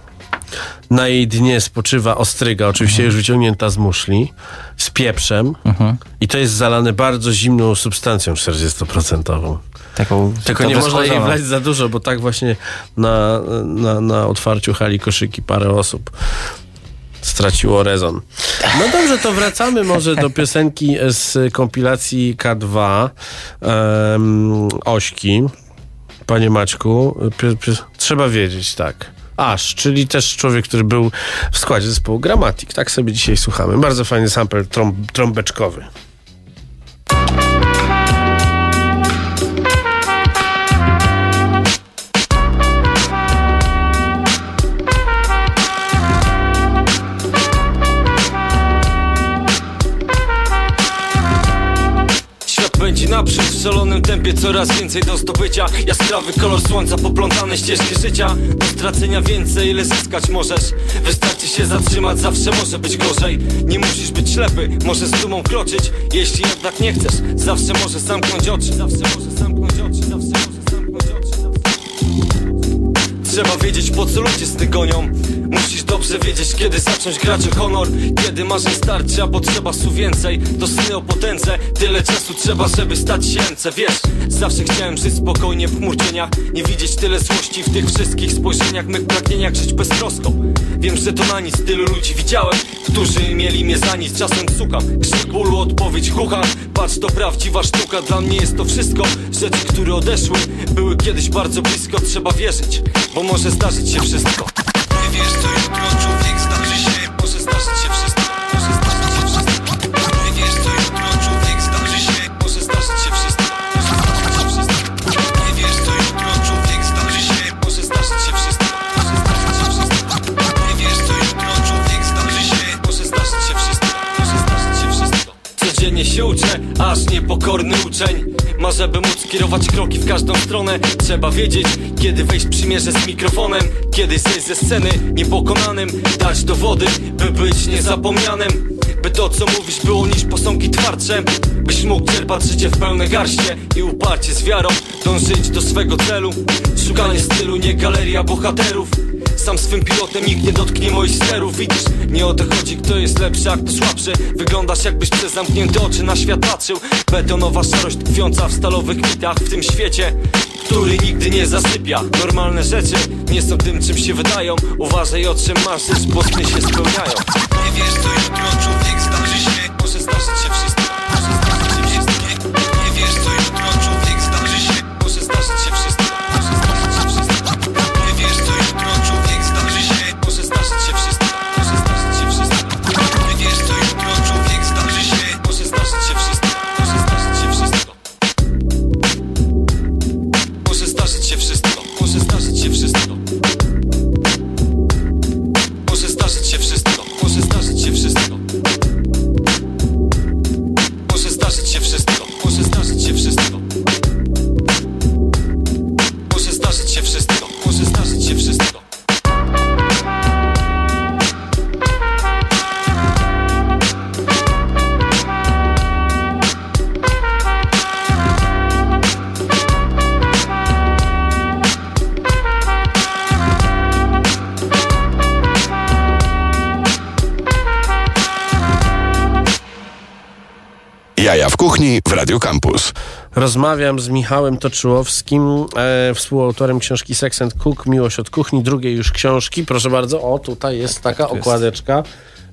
Na jej dnie spoczywa ostryga, oczywiście już wyciągnięta z muszli, z pieprzem. I to jest zalane bardzo zimną substancją 40%. Taką Tylko nie można jej wlać za dużo, bo tak właśnie na, na, na otwarciu hali koszyki parę osób straciło rezon. No dobrze, to wracamy może do piosenki z kompilacji K2 um, Ośki. Panie Maćku, trzeba wiedzieć, tak. Aż, czyli też człowiek, który był w składzie zespołu Gramatik. Tak sobie dzisiaj słuchamy. Bardzo fajny sample trąb- trąbeczkowy. Tempie Coraz więcej do zdobycia. Jaskrawy kolor słońca, poplątane ścieżki życia. Do stracenia więcej, ile zyskać możesz. Wystarczy się zatrzymać, zawsze może być gorzej. Nie musisz być ślepy, możesz z dumą kroczyć. Jeśli jednak nie chcesz, zawsze możesz zamknąć oczy. Zawsze możesz zamknąć oczy, zawsze Trzeba wiedzieć po co ludzie sny gonią. Musisz dobrze wiedzieć kiedy zacząć grać o honor. Kiedy marzeń starczy, a potrzeba su więcej. To sny o potędze, tyle czasu trzeba żeby stać się MC Wiesz, zawsze chciałem żyć spokojnie w chmur cieniach Nie widzieć tyle złości w tych wszystkich spojrzeniach. Mych pragnieniach żyć beztroską. Wiem, że to na nic, tylu ludzi widziałem Którzy mieli mnie za nic, czasem słucham Krzyk bólu, odpowiedź głucha Patrz, to prawdziwa sztuka, dla mnie jest to wszystko. Rzeczy, które odeszły, były kiedyś bardzo blisko. Trzeba wierzyć, bo może zdarzyć się wszystko. Nie wiesz co jutro, człowiek zdarzy się. Może zdarzyć się wszystko. Może zdarzyć się wszystko. Nie wiesz co jutro, człowiek zdarzy się. Może zdarzyć się wszystko. Może zdarzyć się wszystko Nie wiesz co jutro, człowiek zdarzy się. Może zdarzyć się wszystko. Może zdarzyć się wszystko. Nie wiesz co jutro, człowiek zdarzy się. Może zdarzyć się wszystko. Może zdarzyć się wszystko. Codziennie się uczę, aż niepokorny uczeń Ma żeby móc kierować kroki w każdą stronę. Trzeba wiedzieć, kiedy wejść przymierze z mikrofonem. Kiedy zejść ze sceny niepokonanym. Dać dowody, by być niezapomnianym. By to co mówisz było niż posągi twardsze. Byś mógł czerpać życie w pełne garście I uparcie z wiarą dążyć do swego celu. Szukanie stylu, nie galeria bohaterów sam swym pilotem nikt nie dotknie moich sterów. Widzisz, nie o to chodzi kto jest lepszy, a kto słabszy. Wyglądasz jakbyś przez zamknięte oczy na świat patrzył. Betonowa szarość tkwiąca w stalowych mitach W tym świecie, który nigdy nie zasypia. Normalne rzeczy nie są tym czym się wydają. Uważaj o czym marzysz, bo sny się spełniają. Nie wiesz co jutro człowiek Rozmawiam z Michałem Toczyłowskim, e, współautorem książki Sex and Cook, Miłość od kuchni, drugiej już książki. Proszę bardzo, o tutaj jest taka Tak jest. okładeczka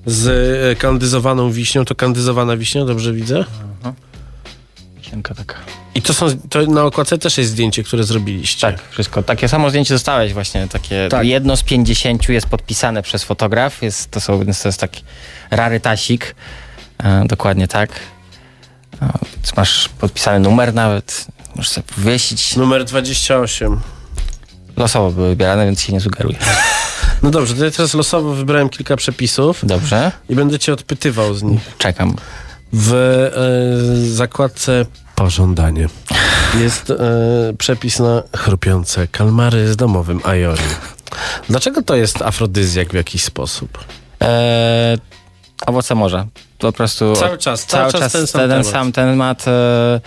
z e, kandyzowaną wiśnią. To kandyzowana wiśnia, dobrze widzę? Wisienka taka. I to są, to na okładce też jest zdjęcie, które zrobiliście. Tak, wszystko. Takie samo zdjęcie dostałeś właśnie, takie Tak. jedno z pięćdziesięciu jest podpisane przez fotograf, jest, to, są, to jest taki rarytasik, e, dokładnie tak. Więc masz podpisany numer nawet, możesz sobie powiesić. Numer 28. Losowo były wybierane, więc się nie sugeruję. [laughs] No dobrze, to ja teraz losowo wybrałem kilka przepisów. Dobrze. I będę cię odpytywał z nich. Czekam. W e, zakładce pożądanie jest e, przepis na chrupiące kalmary z domowym ajori. Dlaczego to jest afrodyzjak w jakiś sposób? Eee, owoce morza. Po prostu Cały czas, cały czas ten sam temat. sam temat. E,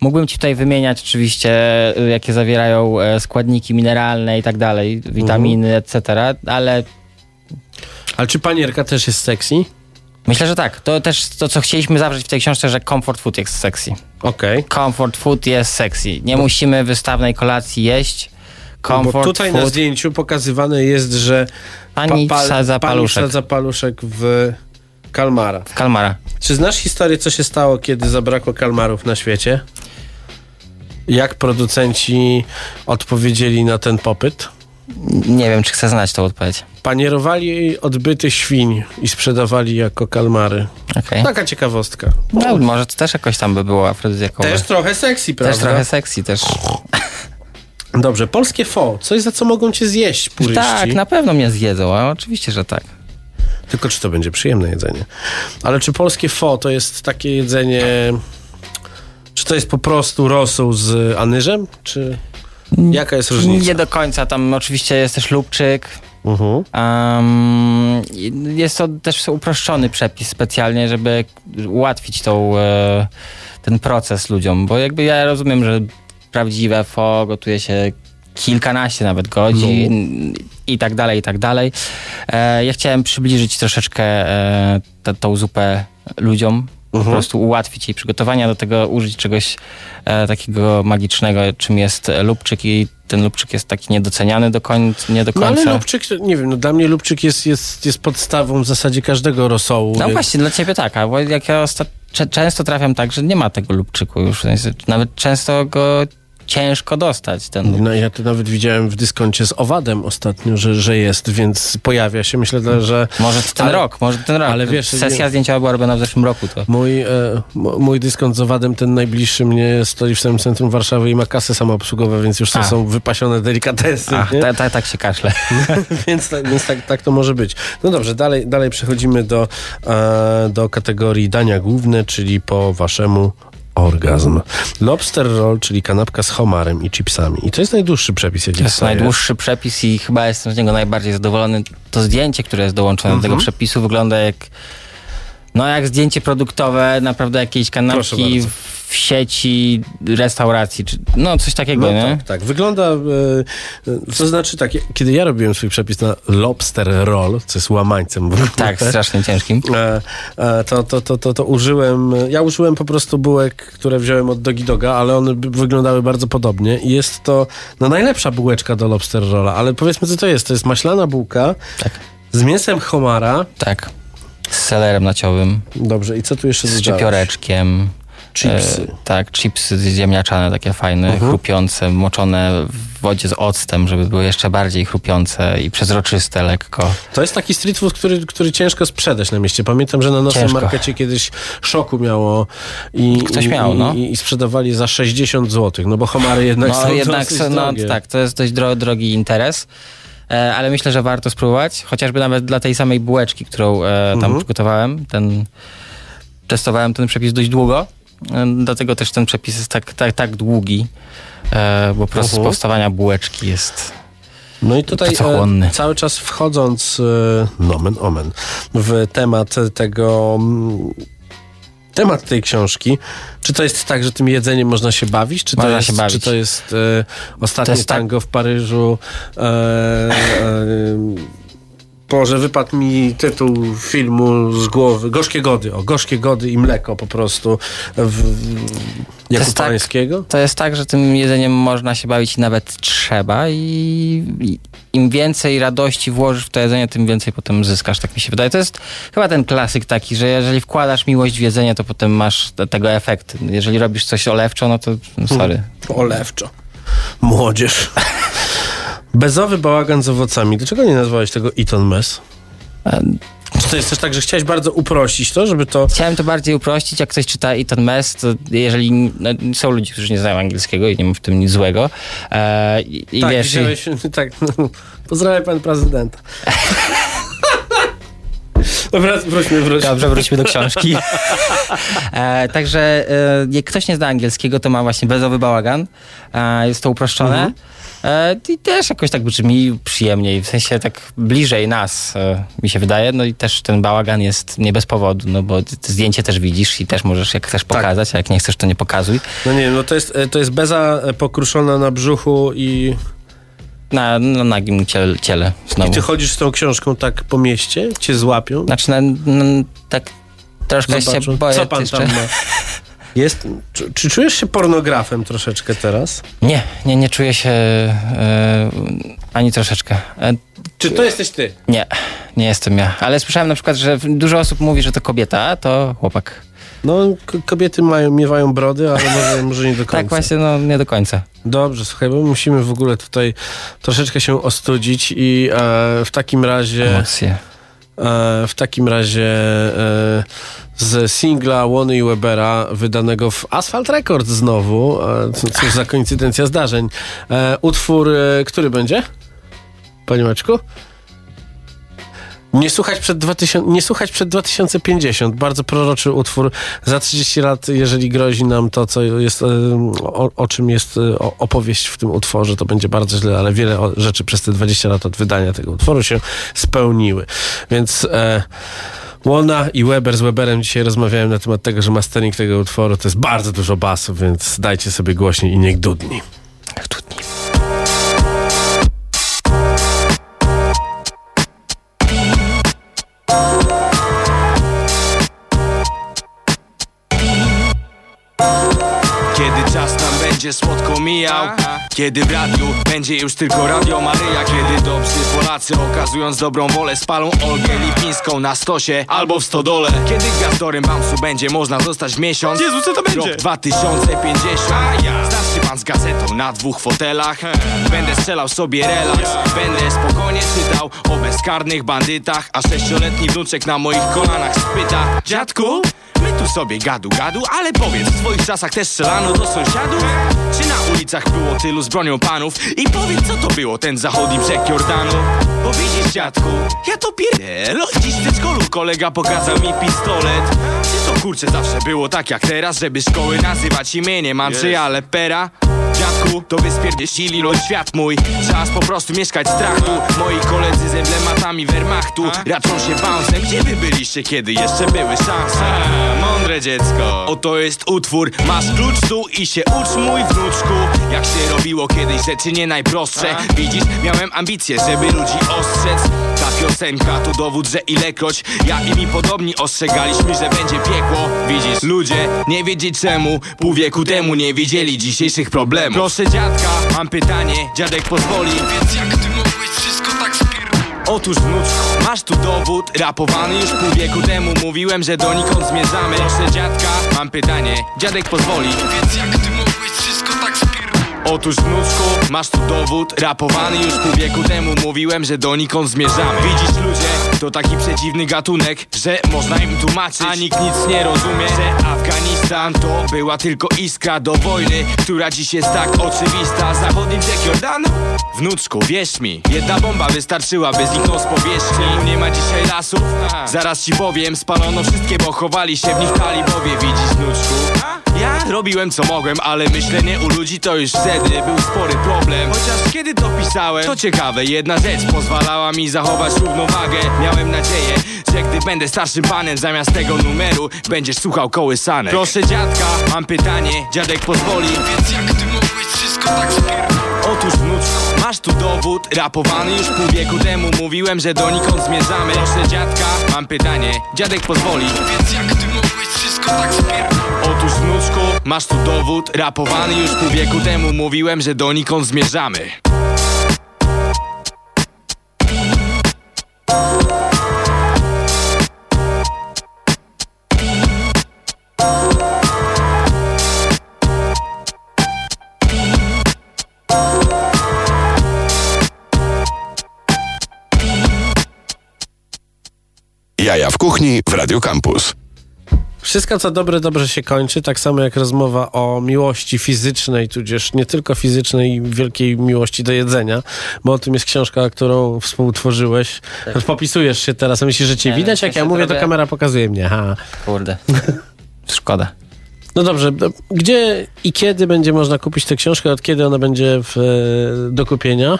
mógłbym ci tutaj wymieniać oczywiście, e, jakie zawierają e, składniki mineralne i tak dalej, witaminy, etc., ale Ale czy panierka też jest sexy? myślę, że tak. To też to, co chcieliśmy zawrzeć w tej książce, że comfort food jest sexy. Okej. Comfort food jest sexy. Nie musimy wystawnej kolacji jeść. Comfort Bo tutaj food. na zdjęciu pokazywane jest, że Pani pa- wsadza pani paluszek. wsadza paluszek w kalmara. W kalmara. Czy znasz historię, co się stało, kiedy zabrakło kalmarów na świecie? Jak producenci odpowiedzieli na ten popyt? Nie wiem, czy chcę znać tą odpowiedź. Panierowali odbyty świń i sprzedawali jako kalmary. Okej. Taka ciekawostka. No, może to też jakoś tam by było afrodyzjakowe. Też trochę sexy, prawda? Też trochę sexy, też. Dobrze, polskie fo. Coś, za co mogą cię zjeść puryści. Tak, na pewno mnie zjedzą, a oczywiście, że tak. Tylko czy to będzie przyjemne jedzenie? Ale czy polskie fo to jest takie jedzenie... Czy to jest po prostu rosół z anyżem? Czy jaka jest różnica? Nie do końca, tam oczywiście jest też lubczyk. Mhm. Um, jest to też uproszczony przepis specjalnie, żeby ułatwić tą, e, ten proces ludziom, bo jakby ja rozumiem, że prawdziwe fo gotuje się kilkanaście nawet godzin i tak dalej, i tak dalej. E, ja chciałem przybliżyć troszeczkę e, tę- tą zupę ludziom, po prostu ułatwić jej przygotowania, do tego użyć czegoś e, takiego magicznego, czym jest lubczyk i ten lubczyk jest taki niedoceniany do końca, nie do No końca. ale lubczyk, nie wiem, no dla mnie lubczyk jest, jest, jest podstawą w zasadzie każdego rosołu. No Jak- właśnie, dla ciebie tak, bo jak ja osta- często trafiam tak, że nie ma tego lubczyku już, nawet często go ciężko dostać. Ten No ja to nawet widziałem w dyskoncie z owadem ostatnio, że, że jest, więc pojawia się. Myślę, że... Może ten ale- rok, może ten rok. Ale wiesz, Sesja nie- zdjęciowa była robiona w zeszłym roku. To. Mój, e, mój dyskont z owadem, ten najbliższy mnie stoi w samym centrum Warszawy i ma kasy samoobsługowe, więc już to są wypasione delikatesy. Ach, ta, ta, tak się kaszle. [laughs] więc tak, więc tak, tak to może być. No dobrze, dalej, dalej przechodzimy do, e, do kategorii dania główne, czyli po waszemu orgazm. Lobster roll, czyli kanapka z homarem i chipsami. I to jest najdłuższy przepis, jaki To jest najdłuższy przepis i chyba jestem z niego najbardziej zadowolony. To zdjęcie, które jest dołączone do Mhm. tego przepisu wygląda jak no jak zdjęcie produktowe naprawdę jakiejś kanapki w sieci restauracji, czy no coś takiego, No nie? tak, tak. Wygląda, e, to znaczy tak, kiedy ja robiłem swój przepis na lobster roll, co jest łamańcem Tak, strasznie ciężkim. e, e, to, to, to, to, to użyłem, ja użyłem po prostu bułek, które wziąłem od Dogi Doga, ale one wyglądały bardzo podobnie i jest to no, najlepsza bułeczka do lobster rolla, ale powiedzmy co to jest, to jest maślana bułka z mięsem homara. Tak. Z selerem naciowym. Dobrze, i co tu jeszcze Z szczypioreczkiem. Chipsy. E, tak, chipsy ziemniaczane, takie fajne, Mhm. chrupiące, moczone w wodzie z octem, żeby były jeszcze bardziej chrupiące i przezroczyste lekko. To jest taki street food, który, który ciężko sprzedać na mieście. Pamiętam, że na naszym Ciężko. markecie kiedyś szoku miało i, Ktoś i, miał, no. i, i sprzedawali za 60 zł, no bo homary jednak no są jednak, dosyć są- no drogie. tak, to jest dość dro, drogi interes. E, ale myślę, że warto spróbować, chociażby nawet dla tej samej bułeczki, którą e, tam Mhm. przygotowałem. Ten, testowałem ten przepis dość długo, e, dlatego też ten przepis jest tak, tak, tak długi, bo proces Mhm. powstawania bułeczki jest No i tutaj e, cały czas wchodząc e, nomen omen w temat tego mm, temat tej książki, czy to jest tak, że tym jedzeniem można się bawić, czy to Można jest, się bawić. Czy to jest e, ostatnie To jest tak- tango w Paryżu e, e, Boże, wypadł mi tytuł filmu z głowy. Gorzkie Gody. O, Gorzkie Gody i mleko po prostu w, w, tak-. To jest tak, że tym jedzeniem można się bawić i nawet trzeba i, i im więcej radości włożysz w to jedzenie, tym więcej potem zyskasz, tak mi się wydaje. To jest chyba ten klasyk taki, że jeżeli wkładasz miłość w jedzenie, to potem masz te, tego efekt. Jeżeli robisz coś olewczo, no to no sorry. Olewczo. Młodzież. [laughs] Bezowy bałagan z owocami. Dlaczego nie nazwałeś tego Eton Mess? Czy to jest też tak, że chciałeś bardzo uprościć to, żeby to... Chciałem to bardziej uprościć, jak ktoś czyta Eton Mess, to jeżeli no, są ludzie, którzy nie znają angielskiego i nie ma w tym nic złego. E, i, i tak, wiesz, i- widziałeś, [laughs] tak. Pozdrawiam pan prezydenta. [laughs] Dobra, wróćmy, wróćmy. Dobrze, wróćmy do książki. E, także e, jak ktoś nie zna angielskiego, to ma właśnie bezowy bałagan. E, jest to uproszczone. Mhm. E, I też jakoś tak brzmi przyjemniej, w sensie tak bliżej nas, e, mi się wydaje. No i też ten bałagan jest nie bez powodu, no bo zdjęcie też widzisz i też możesz, jak chcesz pokazać, a jak nie chcesz, to nie pokazuj. No nie, no to jest, e, to jest beza pokruszona na brzuchu i... Na, na nagim ciele, ciele znowu. I ty chodzisz z tą książką tak po mieście? Cię złapią? Znaczy, na, na, tak troszkę Zobaczą. się boję. Co pan jeszcze. tam ma? [laughs] Jest, czy, czy czujesz się pornografem troszeczkę teraz? Nie, nie, nie czuję się e, ani troszeczkę. E, Czy to jesteś ty? nie, nie jestem ja. Ale słyszałem na przykład, że dużo osób mówi, że to kobieta, a to chłopak. No, kobiety mają, miewają brody, ale może, [laughs] może nie do końca. Tak właśnie, no nie do końca. Dobrze, słuchaj, bo musimy w ogóle tutaj troszeczkę się ostudzić i e, w takim razie... Emocje. E, w takim razie e, z singla Łony i Webera wydanego w Asphalt Records znowu, e, cóż za koincydencja zdarzeń, e, utwór, e, który będzie? Panie Maczku? Nie słuchać, przed 2000, nie słuchać przed 2050. Bardzo proroczy utwór. Za 30 lat, jeżeli grozi nam to, co jest, o, o czym jest opowieść w tym utworze, to będzie bardzo źle, ale wiele rzeczy przez te 20 lat od wydania tego utworu się spełniły. Więc e, Łona i Weber z Weberem dzisiaj rozmawiałem na temat tego, że mastering tego utworu to jest bardzo dużo basu, więc dajcie sobie głośniej i niech dudni. Kiedy będzie słodko mijał. Kiedy w radiu będzie już tylko Radio Maryja. Kiedy dobrzy Polacy okazując dobrą wolę Spalą Olgę Lipińską na stosie albo w stodole. Kiedy gwiazdorem Bamsu będzie można zostać miesiąc. Jezu, co to będzie? Rok 2050 Znaczy pan z gazetą na dwóch fotelach. Będę strzelał sobie relaks. Będę spokojnie czytał o bezkarnych bandytach A sześcioletni wnuczek na moich kolanach spyta Dziadku, my tu sobie gadu gadu Ale powiedz, w twoich czasach też strzelano do sąsiadów? Czy na ulicach było tylu z bronią panów? I powiedz, co to było ten zachodni brzeg Jordanu? Bo widzisz, dziadku, ja to pierdolę Dziś w przedszkolu kolega pokazał mi pistolet Czy to kurczę zawsze było tak jak teraz? Żeby szkoły nazywać imieniem Andrzeja Lepera? Dziadku, to wy spierdzieścili lo świat mój Czas po prostu mieszkać w strachu Moi koledzy z emblematami Wehrmachtu Raczą się bouncem Gdzie wy byliście, kiedy jeszcze były szanse? Mądre dziecko. Oto jest utwór Masz klucz tu i się ucz mój wnuczku. Jak się robiło kiedyś rzeczy nie najprostsze. Widzisz, miałem ambicje, żeby ludzi ostrzec. Ta piosenka to dowód, że ilekroć Ja i mi podobni ostrzegaliśmy, że będzie piekło. Widzisz, ludzie nie wiedzieć czemu Pół wieku temu nie wiedzieli dzisiejszych problemów. Proszę dziadka, mam pytanie, dziadek pozwoli. Więc jak ty mogłeś Otóż wnuczku, masz tu dowód Rapowany już pół wieku temu. Mówiłem, że donikąd zmierzamy. Proszę dziadka, mam pytanie, dziadek pozwoli. Więc jak ty mogłeś wszystko tak Otóż wnuczku, masz tu dowód Rapowany już pół wieku temu. Mówiłem, że donikąd zmierzamy. Widzisz ludzie, to taki przeciwny gatunek Że można im tłumaczyć. A nikt nic nie rozumie Że Afganistan to była tylko iskra do wojny Która dziś jest tak oczywista Zachodni brzeg Jordanu? Wnuczku, wierz mi Jedna bomba wystarczyłaby zniknąć z powierzchni nie ma dzisiaj lasów? Zaraz ci powiem Spalono wszystkie, bo chowali się w nich talibowie Widzisz, wnuczku? Ja robiłem co mogłem, ale myślenie u ludzi to już wtedy był spory problem Chociaż kiedy to pisałem, to ciekawe Jedna rzecz pozwalała mi zachować równowagę Miałem nadzieję, że gdy będę starszym panem Zamiast tego numeru będziesz słuchał kołysanek Proszę dziadka, mam pytanie, dziadek pozwoli. Więc jak ty mogłeś wszystko tak Otóż wnuczku, masz tu dowód Rapowany już pół wieku temu. Mówiłem, że donikąd zmierzamy. Proszę dziadka, mam pytanie, dziadek pozwoli. Więc jak ty mogłeś wszystko tak Otóż wnuczku, masz tu dowód Rapowany już pół wieku temu. Mówiłem, że donikąd zmierzamy kuchni w Radio Campus. Wszystko, co dobre, dobrze się kończy, tak samo jak rozmowa o miłości fizycznej, tudzież nie tylko fizycznej, wielkiej miłości do jedzenia, bo o tym jest książka, którą współtworzyłeś. Popisujesz się teraz, a myślisz, że cię Nie, widać? no, Jak ja mówię, to zrobię- kamera pokazuje mnie. Ha. Kurde. [laughs] Szkoda. No dobrze, no, gdzie i kiedy będzie można kupić tę książkę? Od kiedy ona będzie w, e, do kupienia?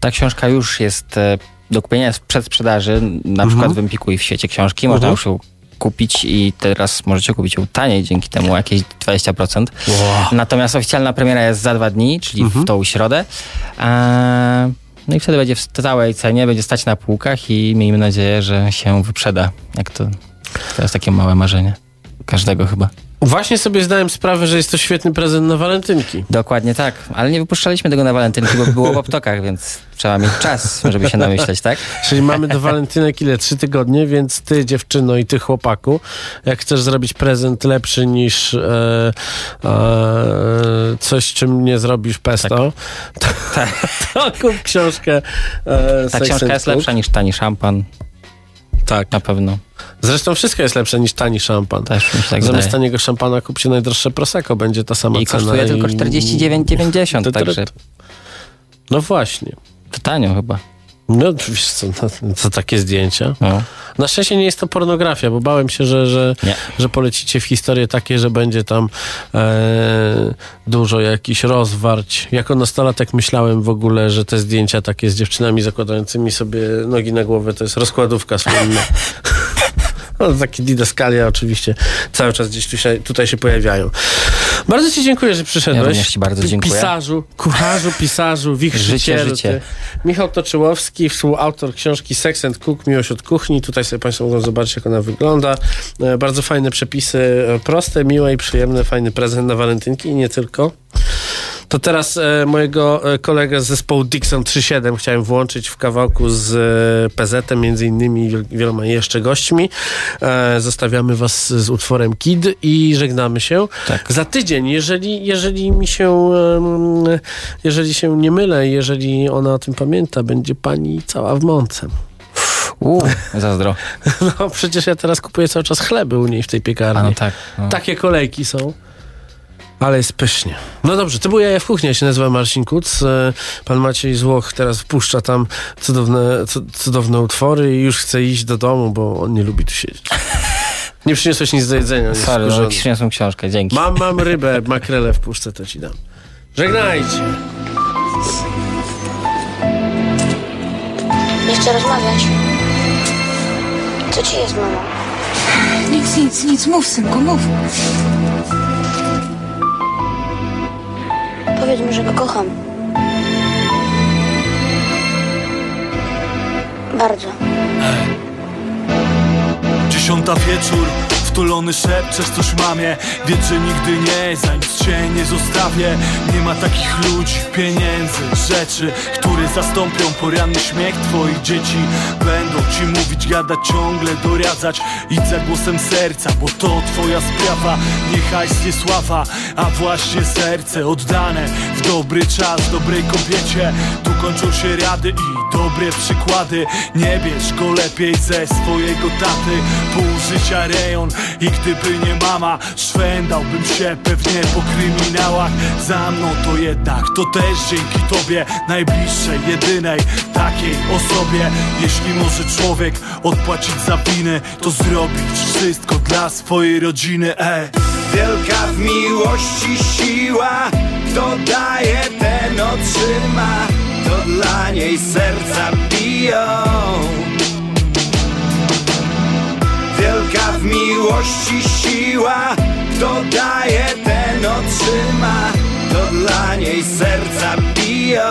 Ta książka już jest e, do kupienia jest w przedsprzedaży, na przykład w Empiku i w świecie książki. Można Mhm. już ją kupić i teraz możecie kupić ją taniej, dzięki temu jakieś 20%. Natomiast oficjalna premiera jest za dwa dni, czyli Mhm. w tą środę. No i wtedy będzie w stałej cenie, będzie stać na półkach i miejmy nadzieję, że się wyprzeda. Jak to, to jest takie małe marzenie. Każdego chyba. Właśnie sobie zdałem sprawę, że jest to świetny prezent na walentynki. Dokładnie tak, ale nie wypuszczaliśmy tego na walentynki, bo było w optokach, więc trzeba mieć czas, żeby się namyśleć, tak? Czyli mamy do walentynek ile? Trzy tygodnie, więc ty dziewczyno i ty chłopaku, jak chcesz zrobić prezent lepszy niż e, e, coś, czym nie zrobisz pesto, to, to kup książkę e, Ta książka jest lepsza niż tani szampan. Tak. Na pewno. Zresztą wszystko jest lepsze niż tani szampan. Też mi tak Zamiast taniego szampana kup się najdroższe Prosecco, będzie ta sama I cena. kosztuje tylko i- 49,90, To- to- także No właśnie. to tanio chyba. No, wiesz co, no, co takie zdjęcia. No. Na szczęście nie jest to pornografia, bo bałem się, że, że, Nie. że polecicie w historię takie, że będzie tam e, dużo jakichś rozwarć. Jako nastolatek myślałem w ogóle, że te zdjęcia takie z dziewczynami zakładającymi sobie nogi na głowę to jest rozkładówka słynna. [laughs] No, takie didaskalia oczywiście cały czas gdzieś tutaj się pojawiają. Bardzo Ci dziękuję, że przyszedłeś. Ja również ci bardzo dziękuję. Pisarzu, kucharzu, pisarzu, wichrzycielu. Życie, życie. Michał Toczyłowski, współautor książki Sex and Cook, Miłość od kuchni. Tutaj sobie Państwo mogą zobaczyć, jak ona wygląda. E, Bardzo fajne przepisy, e, proste, miłe i przyjemne, fajny prezent na walentynki i nie tylko. To teraz e, mojego e, kolegę z zespołu Dixon 37 chciałem włączyć w kawałku z e, PZ-em, między innymi wiel- wieloma jeszcze gośćmi. E, zostawiamy was z utworem Kid i żegnamy się. Tak. Za tydzień, jeżeli, jeżeli mi się jeżeli się nie mylę, jeżeli ona o tym pamięta, będzie pani cała w mące. Uuu, zazdro. [laughs] No przecież ja teraz kupuję cały czas chleby u niej w tej piekarni. A no tak. No. Takie kolejki są. Ale jest pysznie. No dobrze, to był Jaja w kuchni, ja się nazywam Marcin Kuc. E, Pan Maciej Złoch teraz wpuszcza tam cudowne, cu- cudowne utwory i już chce iść do domu, bo on nie lubi tu siedzieć. Nie przyniosłeś nic do jedzenia. Sorry, no, wkurzony. przyniosłem książkę, dzięki. Mam, mam rybę, makrelę w puszce, to ci dam. Żegnajcie. Nie chcę rozmawiać. Co ci jest, mamo? Nic, nic, nic, mów, synku, mów. Powiedz mu, że go kocham. Bardzo. Dziesiąta wieczór, wtulony szepczesz coś mamie. Wiedz, że nigdy nie, za nic cię nie zostawię. Nie ma takich ludzi, pieniędzy, rzeczy Które zastąpią poranny śmiech twoich dzieci. Będą ci mówić, gadać ciągle, doradzać Idź za głosem serca, bo to twoja sprawa. Nie hajs, nie sława, a właśnie serce oddane W dobry czas, dobrej kobiecie. Tu kończą się rady i dobre przykłady. Nie bierz go lepiej ze swojego taty. Pół życia rejon i gdyby nie mama Szwendałbym się pewnie po kryminałach. Za mną to jednak, to też dzięki tobie Najbliższej, jedynej takiej osobie. Jeśli może człowiek odpłacić za winy To zrobić wszystko dla swojej rodziny, ej. Wielka w miłości siła Kto daje, ten otrzyma. To dla niej serca biją miłości siła Kto daje, ten otrzyma. To dla niej serca biją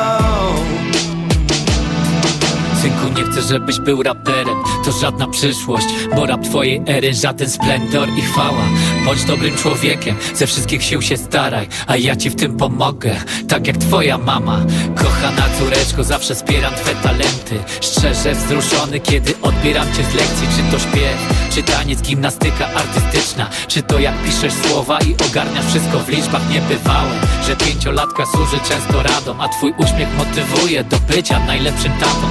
Synku, nie chcę, żebyś był raperem. To żadna przyszłość Bo rap twojej ery żaden splendor i chwała. Bądź dobrym człowiekiem Ze wszystkich sił się staraj A ja ci w tym pomogę. Tak jak twoja mama. Kochana córeczko Zawsze wspieram twe talenty. Szczerze wzruszony Kiedy odbieram cię z lekcji. Czy to śpiew Czy taniec, gimnastyka artystyczna. Czy to jak piszesz słowa I ogarniasz wszystko w liczbach. Niebywałe Że pięciolatka służy często radą A twój uśmiech motywuje do bycia najlepszym tatą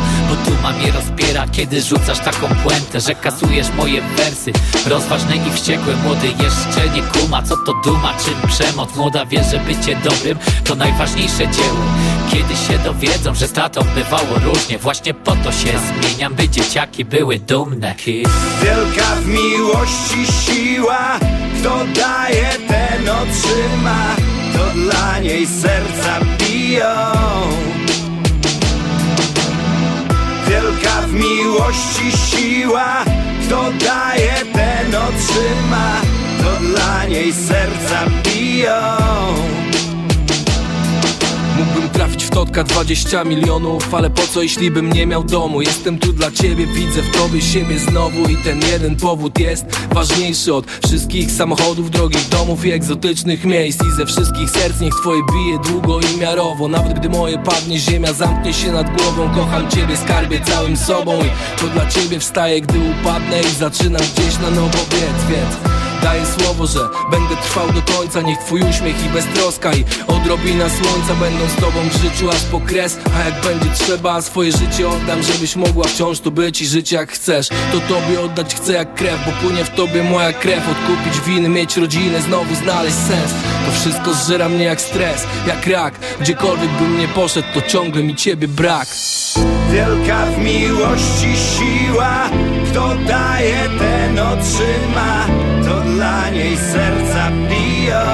duma mnie rozpiera Kiedy rzucasz taką puentę, że kasujesz moje wersy. Rozważny i wściekły, młody jeszcze nie kuma. Co to duma, czym przemoc? Młoda wie, że bycie dobrym to najważniejsze dzieło. Kiedy się dowiedzą, że z tatą bywało różnie Właśnie po to się zmieniam, by dzieciaki były dumne. Wielka w miłości siła Kto daje, ten otrzyma. To dla niej serca biją w miłości siła. Kto daje, ten otrzyma. To dla niej serca biją Mógłbym trafić w totka 20 milionów Ale po co jeśli bym nie miał domu? Jestem tu dla ciebie, widzę w tobie siebie znowu I ten jeden powód jest ważniejszy od wszystkich samochodów Drogich domów i egzotycznych miejsc. I ze wszystkich serc niech twoje bije długo i miarowo Nawet gdy moje padnie, ziemia zamknie się nad głową. Kocham ciebie, skarbie całym sobą I to dla ciebie wstaję, gdy upadnę I zaczynam gdzieś na nowo biec, więc Daję słowo, że będę trwał do końca. Niech twój uśmiech i beztroska i odrobina słońca Będą z tobą w życiu aż po kres. A jak będzie trzeba, swoje życie oddam Żebyś mogła wciąż tu być i żyć jak chcesz. To tobie oddać chcę jak krew Bo płynie w tobie moja krew. Odkupić winy, mieć rodzinę, znowu znaleźć sens. To wszystko zżera mnie jak stres, jak rak. Gdziekolwiek bym nie poszedł, to ciągle mi ciebie brak. Wielka w miłości siła Kto daje, ten otrzyma. To dla niej serca biją.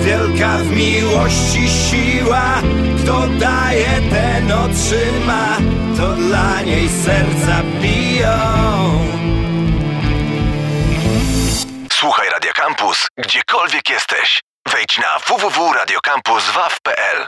Wielka w miłości siła. Kto daje, ten otrzyma. To dla niej serca biją. Słuchaj Radio Campus, gdziekolwiek jesteś. Wejdź na www.radiocampus.waw.pl